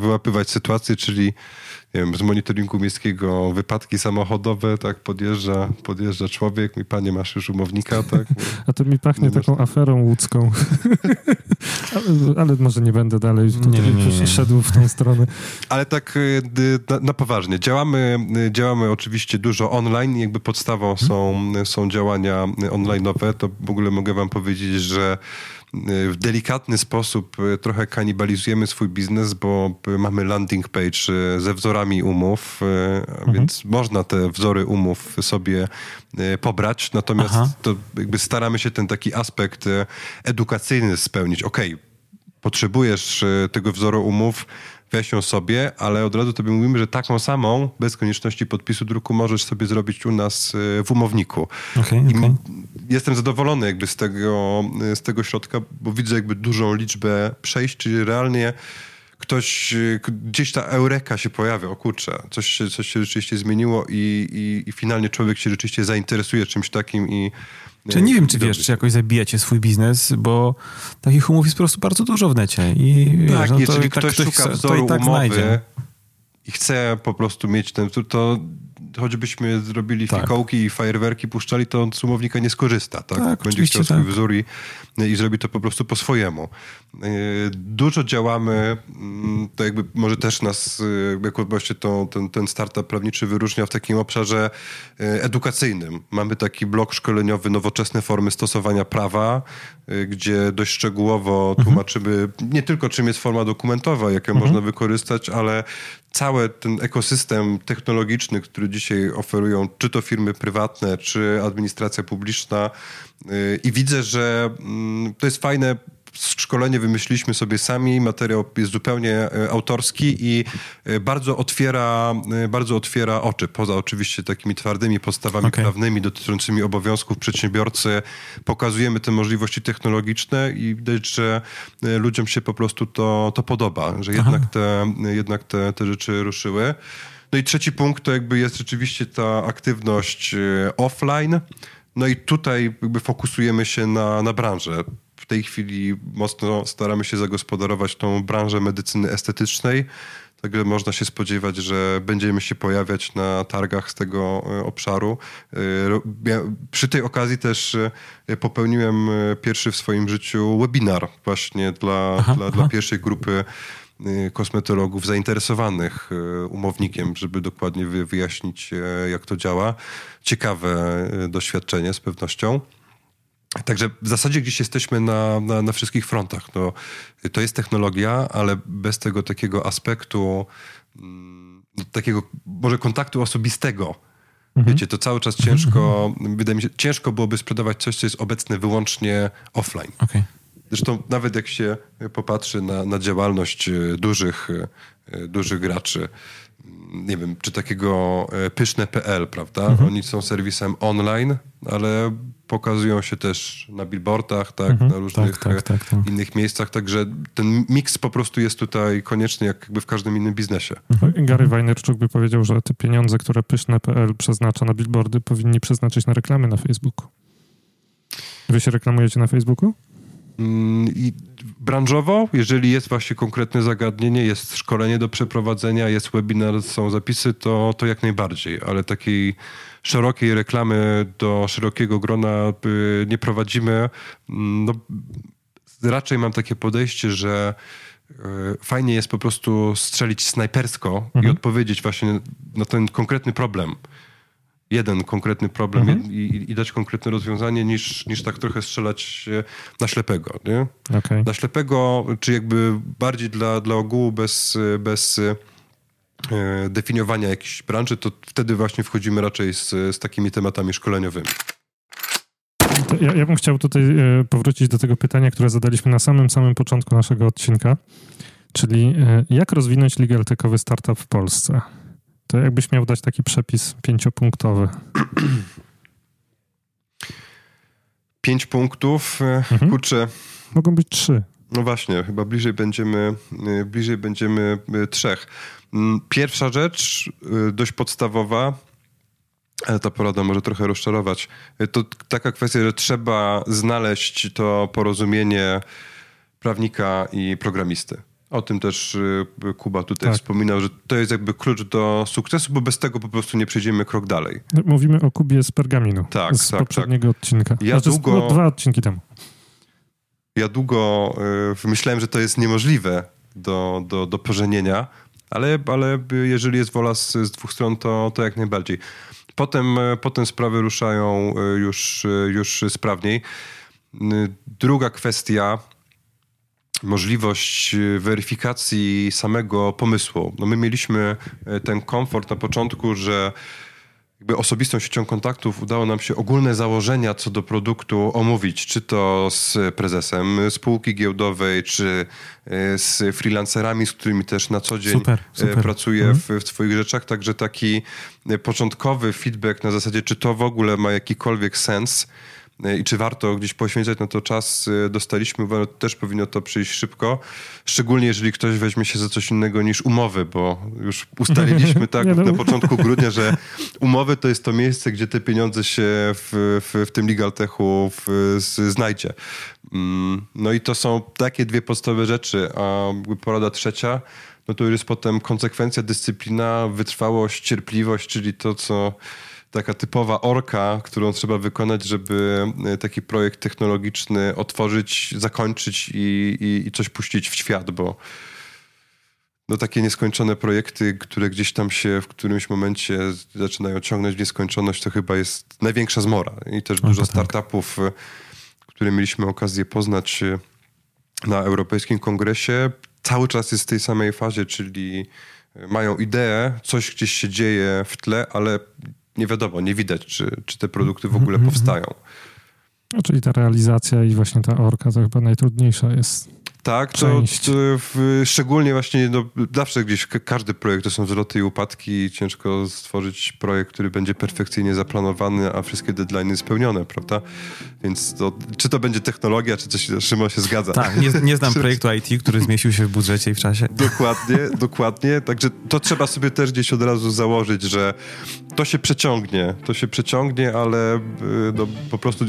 wyłapywać sytuację, czyli wiem, z monitoringu miejskiego wypadki samochodowe, tak, podjeżdża, podjeżdża człowiek, mi panie, masz już umownika, tak?
A to mi pachnie taką masz... aferą łódzką. ale, ale, może nie będę dalej tutaj nie, nie, nie, szedł w tą stronę.
Ale tak y, na, na, poważnie. Działamy, y, działamy oczywiście dużo online, jakby podstawą są, są działania online'owe, to w ogóle mogę wam powiedzieć, że w delikatny sposób e, trochę kanibalizujemy swój biznes, bo mamy landing page ze wzorami umów, mhm. więc można te wzory umów sobie pobrać, natomiast to jakby staramy się ten taki aspekt edukacyjny spełnić. Okej, okay, potrzebujesz tego wzoru umów, ją sobie, ale od razu tobie mówimy, że taką samą, bez konieczności podpisu druku, możesz sobie zrobić u nas w umowniku. Okay, okay. Jestem zadowolony jakby z tego, z tego środka, bo widzę jakby dużą liczbę przejść, czyli realnie ktoś, gdzieś ta eureka się pojawia, o kurczę, coś się, coś się rzeczywiście zmieniło i, i, i finalnie człowiek się rzeczywiście zainteresuje czymś takim i
czy nie wiem, czy wiesz, czy jakoś zabijacie swój biznes, bo takich umów jest po prostu bardzo dużo w necie. I
tak, wiesz, no jeżeli to, ktoś, ktoś szuka wzoru to i tak umowy znajdzie. i chce po prostu mieć ten, to choćbyśmy zrobili tak. fikołki i fajerwerki puszczali, to on z umownika nie skorzysta, tak? tak Będzie chciał swój tak. wzór i, i zrobi to po prostu po swojemu. E, dużo działamy, mm, to jakby może też nas, e, jako właśnie to, ten, ten startup prawniczy wyróżnia w takim obszarze e, edukacyjnym. Mamy taki blok szkoleniowy, nowoczesne formy stosowania prawa, gdzie dość szczegółowo mhm. tłumaczymy nie tylko czym jest forma dokumentowa, jaką mhm. można wykorzystać, ale cały ten ekosystem technologiczny, który dzisiaj oferują czy to firmy prywatne, czy administracja publiczna. Y, I widzę, że mm, to jest fajne szkolenie wymyśliliśmy sobie sami, materiał jest zupełnie e, autorski i e, bardzo otwiera, e, bardzo otwiera oczy, poza oczywiście takimi twardymi podstawami okay. prawnymi dotyczącymi obowiązków przedsiębiorcy. Pokazujemy te możliwości technologiczne i widać, że ludziom się po prostu to, to podoba, że jednak, te, jednak te, te rzeczy ruszyły. No i trzeci punkt to jakby jest rzeczywiście ta aktywność offline. No i tutaj jakby fokusujemy się na, na branżę w tej chwili mocno staramy się zagospodarować tą branżę medycyny estetycznej. Także można się spodziewać, że będziemy się pojawiać na targach z tego e, obszaru. E, przy tej okazji też e, popełniłem pierwszy w swoim życiu webinar właśnie dla, aha, dla, aha. dla pierwszej grupy kosmetologów zainteresowanych umownikiem, żeby dokładnie wyjaśnić, jak to działa. Ciekawe doświadczenie z pewnością. Także w zasadzie gdzieś jesteśmy na, na, na, wszystkich frontach. No, to jest technologia, ale bez tego takiego aspektu, mm, takiego może kontaktu osobistego. Mhm. Wiecie, to cały czas ciężko, mhm. wydaje mi się, ciężko byłoby sprzedawać coś, co jest obecne wyłącznie offline. Okay. Zresztą nawet jak się popatrzy na, na działalność e, dużych, e, dużych graczy, nie wiem, czy takiego e, pyszne.pl, prawda? Mhm. Oni są serwisem online, ale pokazują się też na billboardach, tak, mhm. na różnych tak, tak, tak, tak, innych miejscach, także ten miks po prostu jest tutaj konieczny, jak jakby w każdym innym biznesie.
Mhm. Gary Wajnerczuk by powiedział, że te pieniądze, które pyszne.pl przeznacza na billboardy, powinni przeznaczyć na reklamy na Facebooku. Wy się reklamujecie na Facebooku?
Mm, I branżowo, jeżeli jest właśnie konkretne zagadnienie, jest szkolenie do przeprowadzenia, jest webinar, są zapisy, to, to jak najbardziej, ale takiej szerokiej reklamy do szerokiego grona nie prowadzimy. Mm, no, raczej mam takie podejście, że e, fajnie jest po prostu strzelić snajpersko mhm. i odpowiedzieć właśnie na ten konkretny problem jeden konkretny problem mhm. i, i, dać konkretne rozwiązanie, niż, niż tak trochę strzelać na ślepego. Nie? Okay. Na ślepego, czy jakby bardziej dla, dla ogółu bez, bez e, definiowania jakiejś branży, to wtedy właśnie wchodzimy raczej z, z takimi tematami szkoleniowymi.
Ja, ja, bym chciał tutaj e, powrócić do tego pytania, które zadaliśmy na samym samym początku naszego odcinka, czyli e, jak rozwinąć legal startup w Polsce? To jakbyś miał dać taki przepis pięciopunktowy.
Pięć punktów, e, mhm. kurczę.
Mogą być trzy.
No właśnie, chyba bliżej będziemy, e, bliżej będziemy e, trzech. Mm, pierwsza rzecz, dość podstawowa, ale ta porada może trochę rozczarować. To taka kwestia, że trzeba znaleźć to porozumienie prawnika i programisty. O tym też y, Kuba tutaj tak. wspominał, że to jest jakby klucz do sukcesu, bo bez tego po prostu nie przejdziemy krok dalej.
Mówimy o Kubie z Pergaminu. Tak, z tak, poprzedniego tak. odcinka. Ja znaczy, długo, no, dwa odcinki temu.
Ja długo y, myślałem, że to jest niemożliwe do, do, do pożenienia, ale, ale jeżeli jest wola z, z dwóch stron, to, to jak najbardziej. Potem, y, potem sprawy ruszają już, już sprawniej. Druga kwestia możliwość e, weryfikacji samego pomysłu. No my mieliśmy e, ten komfort na początku, że jakby osobistą siecią kontaktów udało nam się ogólne założenia co do produktu omówić, czy to z prezesem spółki giełdowej, czy e, z freelancerami, z którymi też na co dzień super, super. pracuję mhm. w, w swoich rzeczach. Także taki początkowy feedback na zasadzie, czy to w ogóle ma jakikolwiek sens, i czy warto gdzieś poświęcać na to czas, y, dostaliśmy, bo też powinno to przyjść szybko. Szczególnie jeżeli ktoś weźmie się za coś innego niż umowy, bo już ustaliliśmy tak na no. początku grudnia, że umowy to jest to miejsce, gdzie te pieniądze się w, w, w tym legal techu w, znajdzie. Mm, no i to są takie dwie podstawowe rzeczy, a porada trzecia, no to już jest potem konsekwencja, dyscyplina, wytrwałość, cierpliwość, czyli to, co taka typowa orka, którą trzeba wykonać, żeby e, taki projekt technologiczny otworzyć, zakończyć i, i, i coś puścić w świat, bo no takie nieskończone projekty, które gdzieś tam się w którymś momencie zaczynają ciągnąć w nieskończoność, to chyba jest największa zmora. I też dużo tak. startupów, które mieliśmy okazję poznać na Europejskim Kongresie, cały czas jest w tej samej fazie, czyli mają ideę, coś gdzieś się dzieje w tle, ale nie wiadomo, nie widać, czy, czy te produkty w ogóle mhm, mhm. powstają.
No, czyli ta realizacja i właśnie ta orka to chyba najtrudniejsza jest.
Tak, to, to w, szczególnie właśnie no, zawsze gdzieś każdy projekt to są wzloty i upadki. Ciężko stworzyć projekt, który będzie perfekcyjnie zaplanowany, a wszystkie deadlines spełnione, prawda? Więc to, czy to będzie technologia, czy coś, Szymon się zgadza.
Tak, nie, nie znam projektu IT, który zmieścił się w budżecie i w czasie.
Dokładnie, dokładnie. Także to trzeba sobie też gdzieś od razu założyć, że to się przeciągnie, to się przeciągnie, ale y, no, po prostu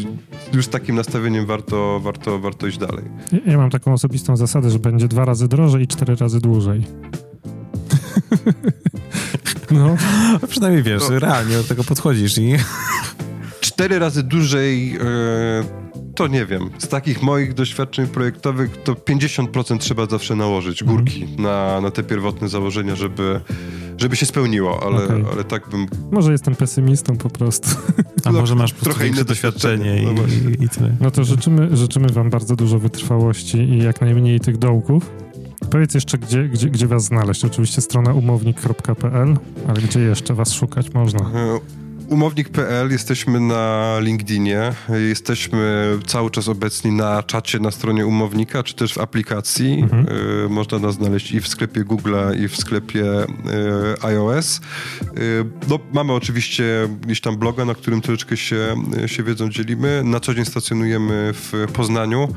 już z takim nastawieniem warto, warto, warto iść dalej.
Ja, ja mam taką osobistą zasadę, że będzie dwa razy drożej i cztery razy dłużej.
no. no. Przynajmniej wiesz, no. realnie do tego podchodzisz i...
Cztery razy dłużej... Yy to nie wiem. Z takich moich doświadczeń projektowych to 50% trzeba zawsze nałożyć górki mm. na, na te pierwotne założenia, żeby, żeby się spełniło, ale, okay. ale tak bym...
Może jestem pesymistą po prostu.
A no, może masz trochę inne doświadczenie i, no i, tyle.
No to życzymy, życzymy wam bardzo dużo wytrwałości i jak najmniej tych dołków. Powiedz jeszcze, gdzie, gdzie, gdzie was znaleźć. Oczywiście strona umownik.pl, ale gdzie jeszcze was szukać można?
Umownik.pl, jesteśmy na LinkedInie, jesteśmy cały czas obecni na czacie na stronie umownika, czy też w aplikacji. Mhm. Y, można nas znaleźć i w sklepie Google'a, i w sklepie y, iOS. Y, no, mamy oczywiście gdzieś tam bloga, na którym troszeczkę się, się wiedzą dzielimy. Na co dzień stacjonujemy w Poznaniu,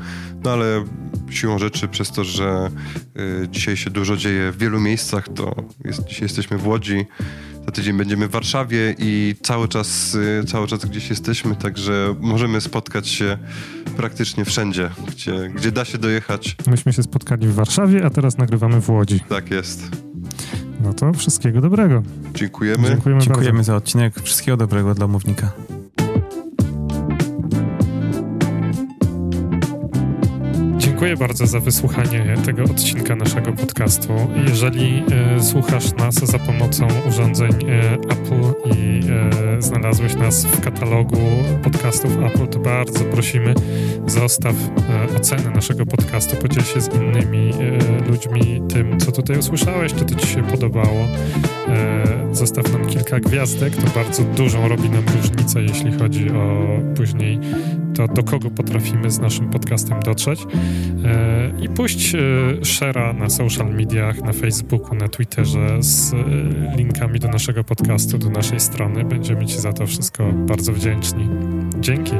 no ale siłą rzeczy przez to, że dzisiaj się dużo dzieje w wielu miejscach, to jest, dzisiaj jesteśmy w Łodzi, za tydzień będziemy w Warszawie i cały czas, y, cały czas gdzieś jesteśmy, także możemy spotkać się praktycznie wszędzie, gdzie, gdzie da się dojechać.
Myśmy się spotkali w Warszawie, a teraz nagrywamy w Łodzi.
Tak jest.
No to wszystkiego dobrego.
Dziękujemy.
Dziękujemy, Dziękujemy za odcinek. Wszystkiego dobrego dla mównika.
Dziękuję bardzo za wysłuchanie tego odcinka naszego podcastu. Jeżeli e, słuchasz nas za pomocą urządzeń e, Apple i e, znalazłeś nas w katalogu podcastów Apple, to bardzo prosimy, zostaw e, ocenę naszego podcastu, podziel się z innymi e, ludźmi tym, co tutaj usłyszałeś, czy to ci się podobało. E, zostaw nam kilka gwiazdek, to bardzo dużą robi nam różnicę, jeśli chodzi o później to, do kogo potrafimy z naszym podcastem dotrzeć. E, I puść e, share'a na social mediach, na Facebooku, na Twitterze z e, linkami do naszego podcastu, do naszej strony. Będziemy Ci za to wszystko bardzo wdzięczni. Dzięki.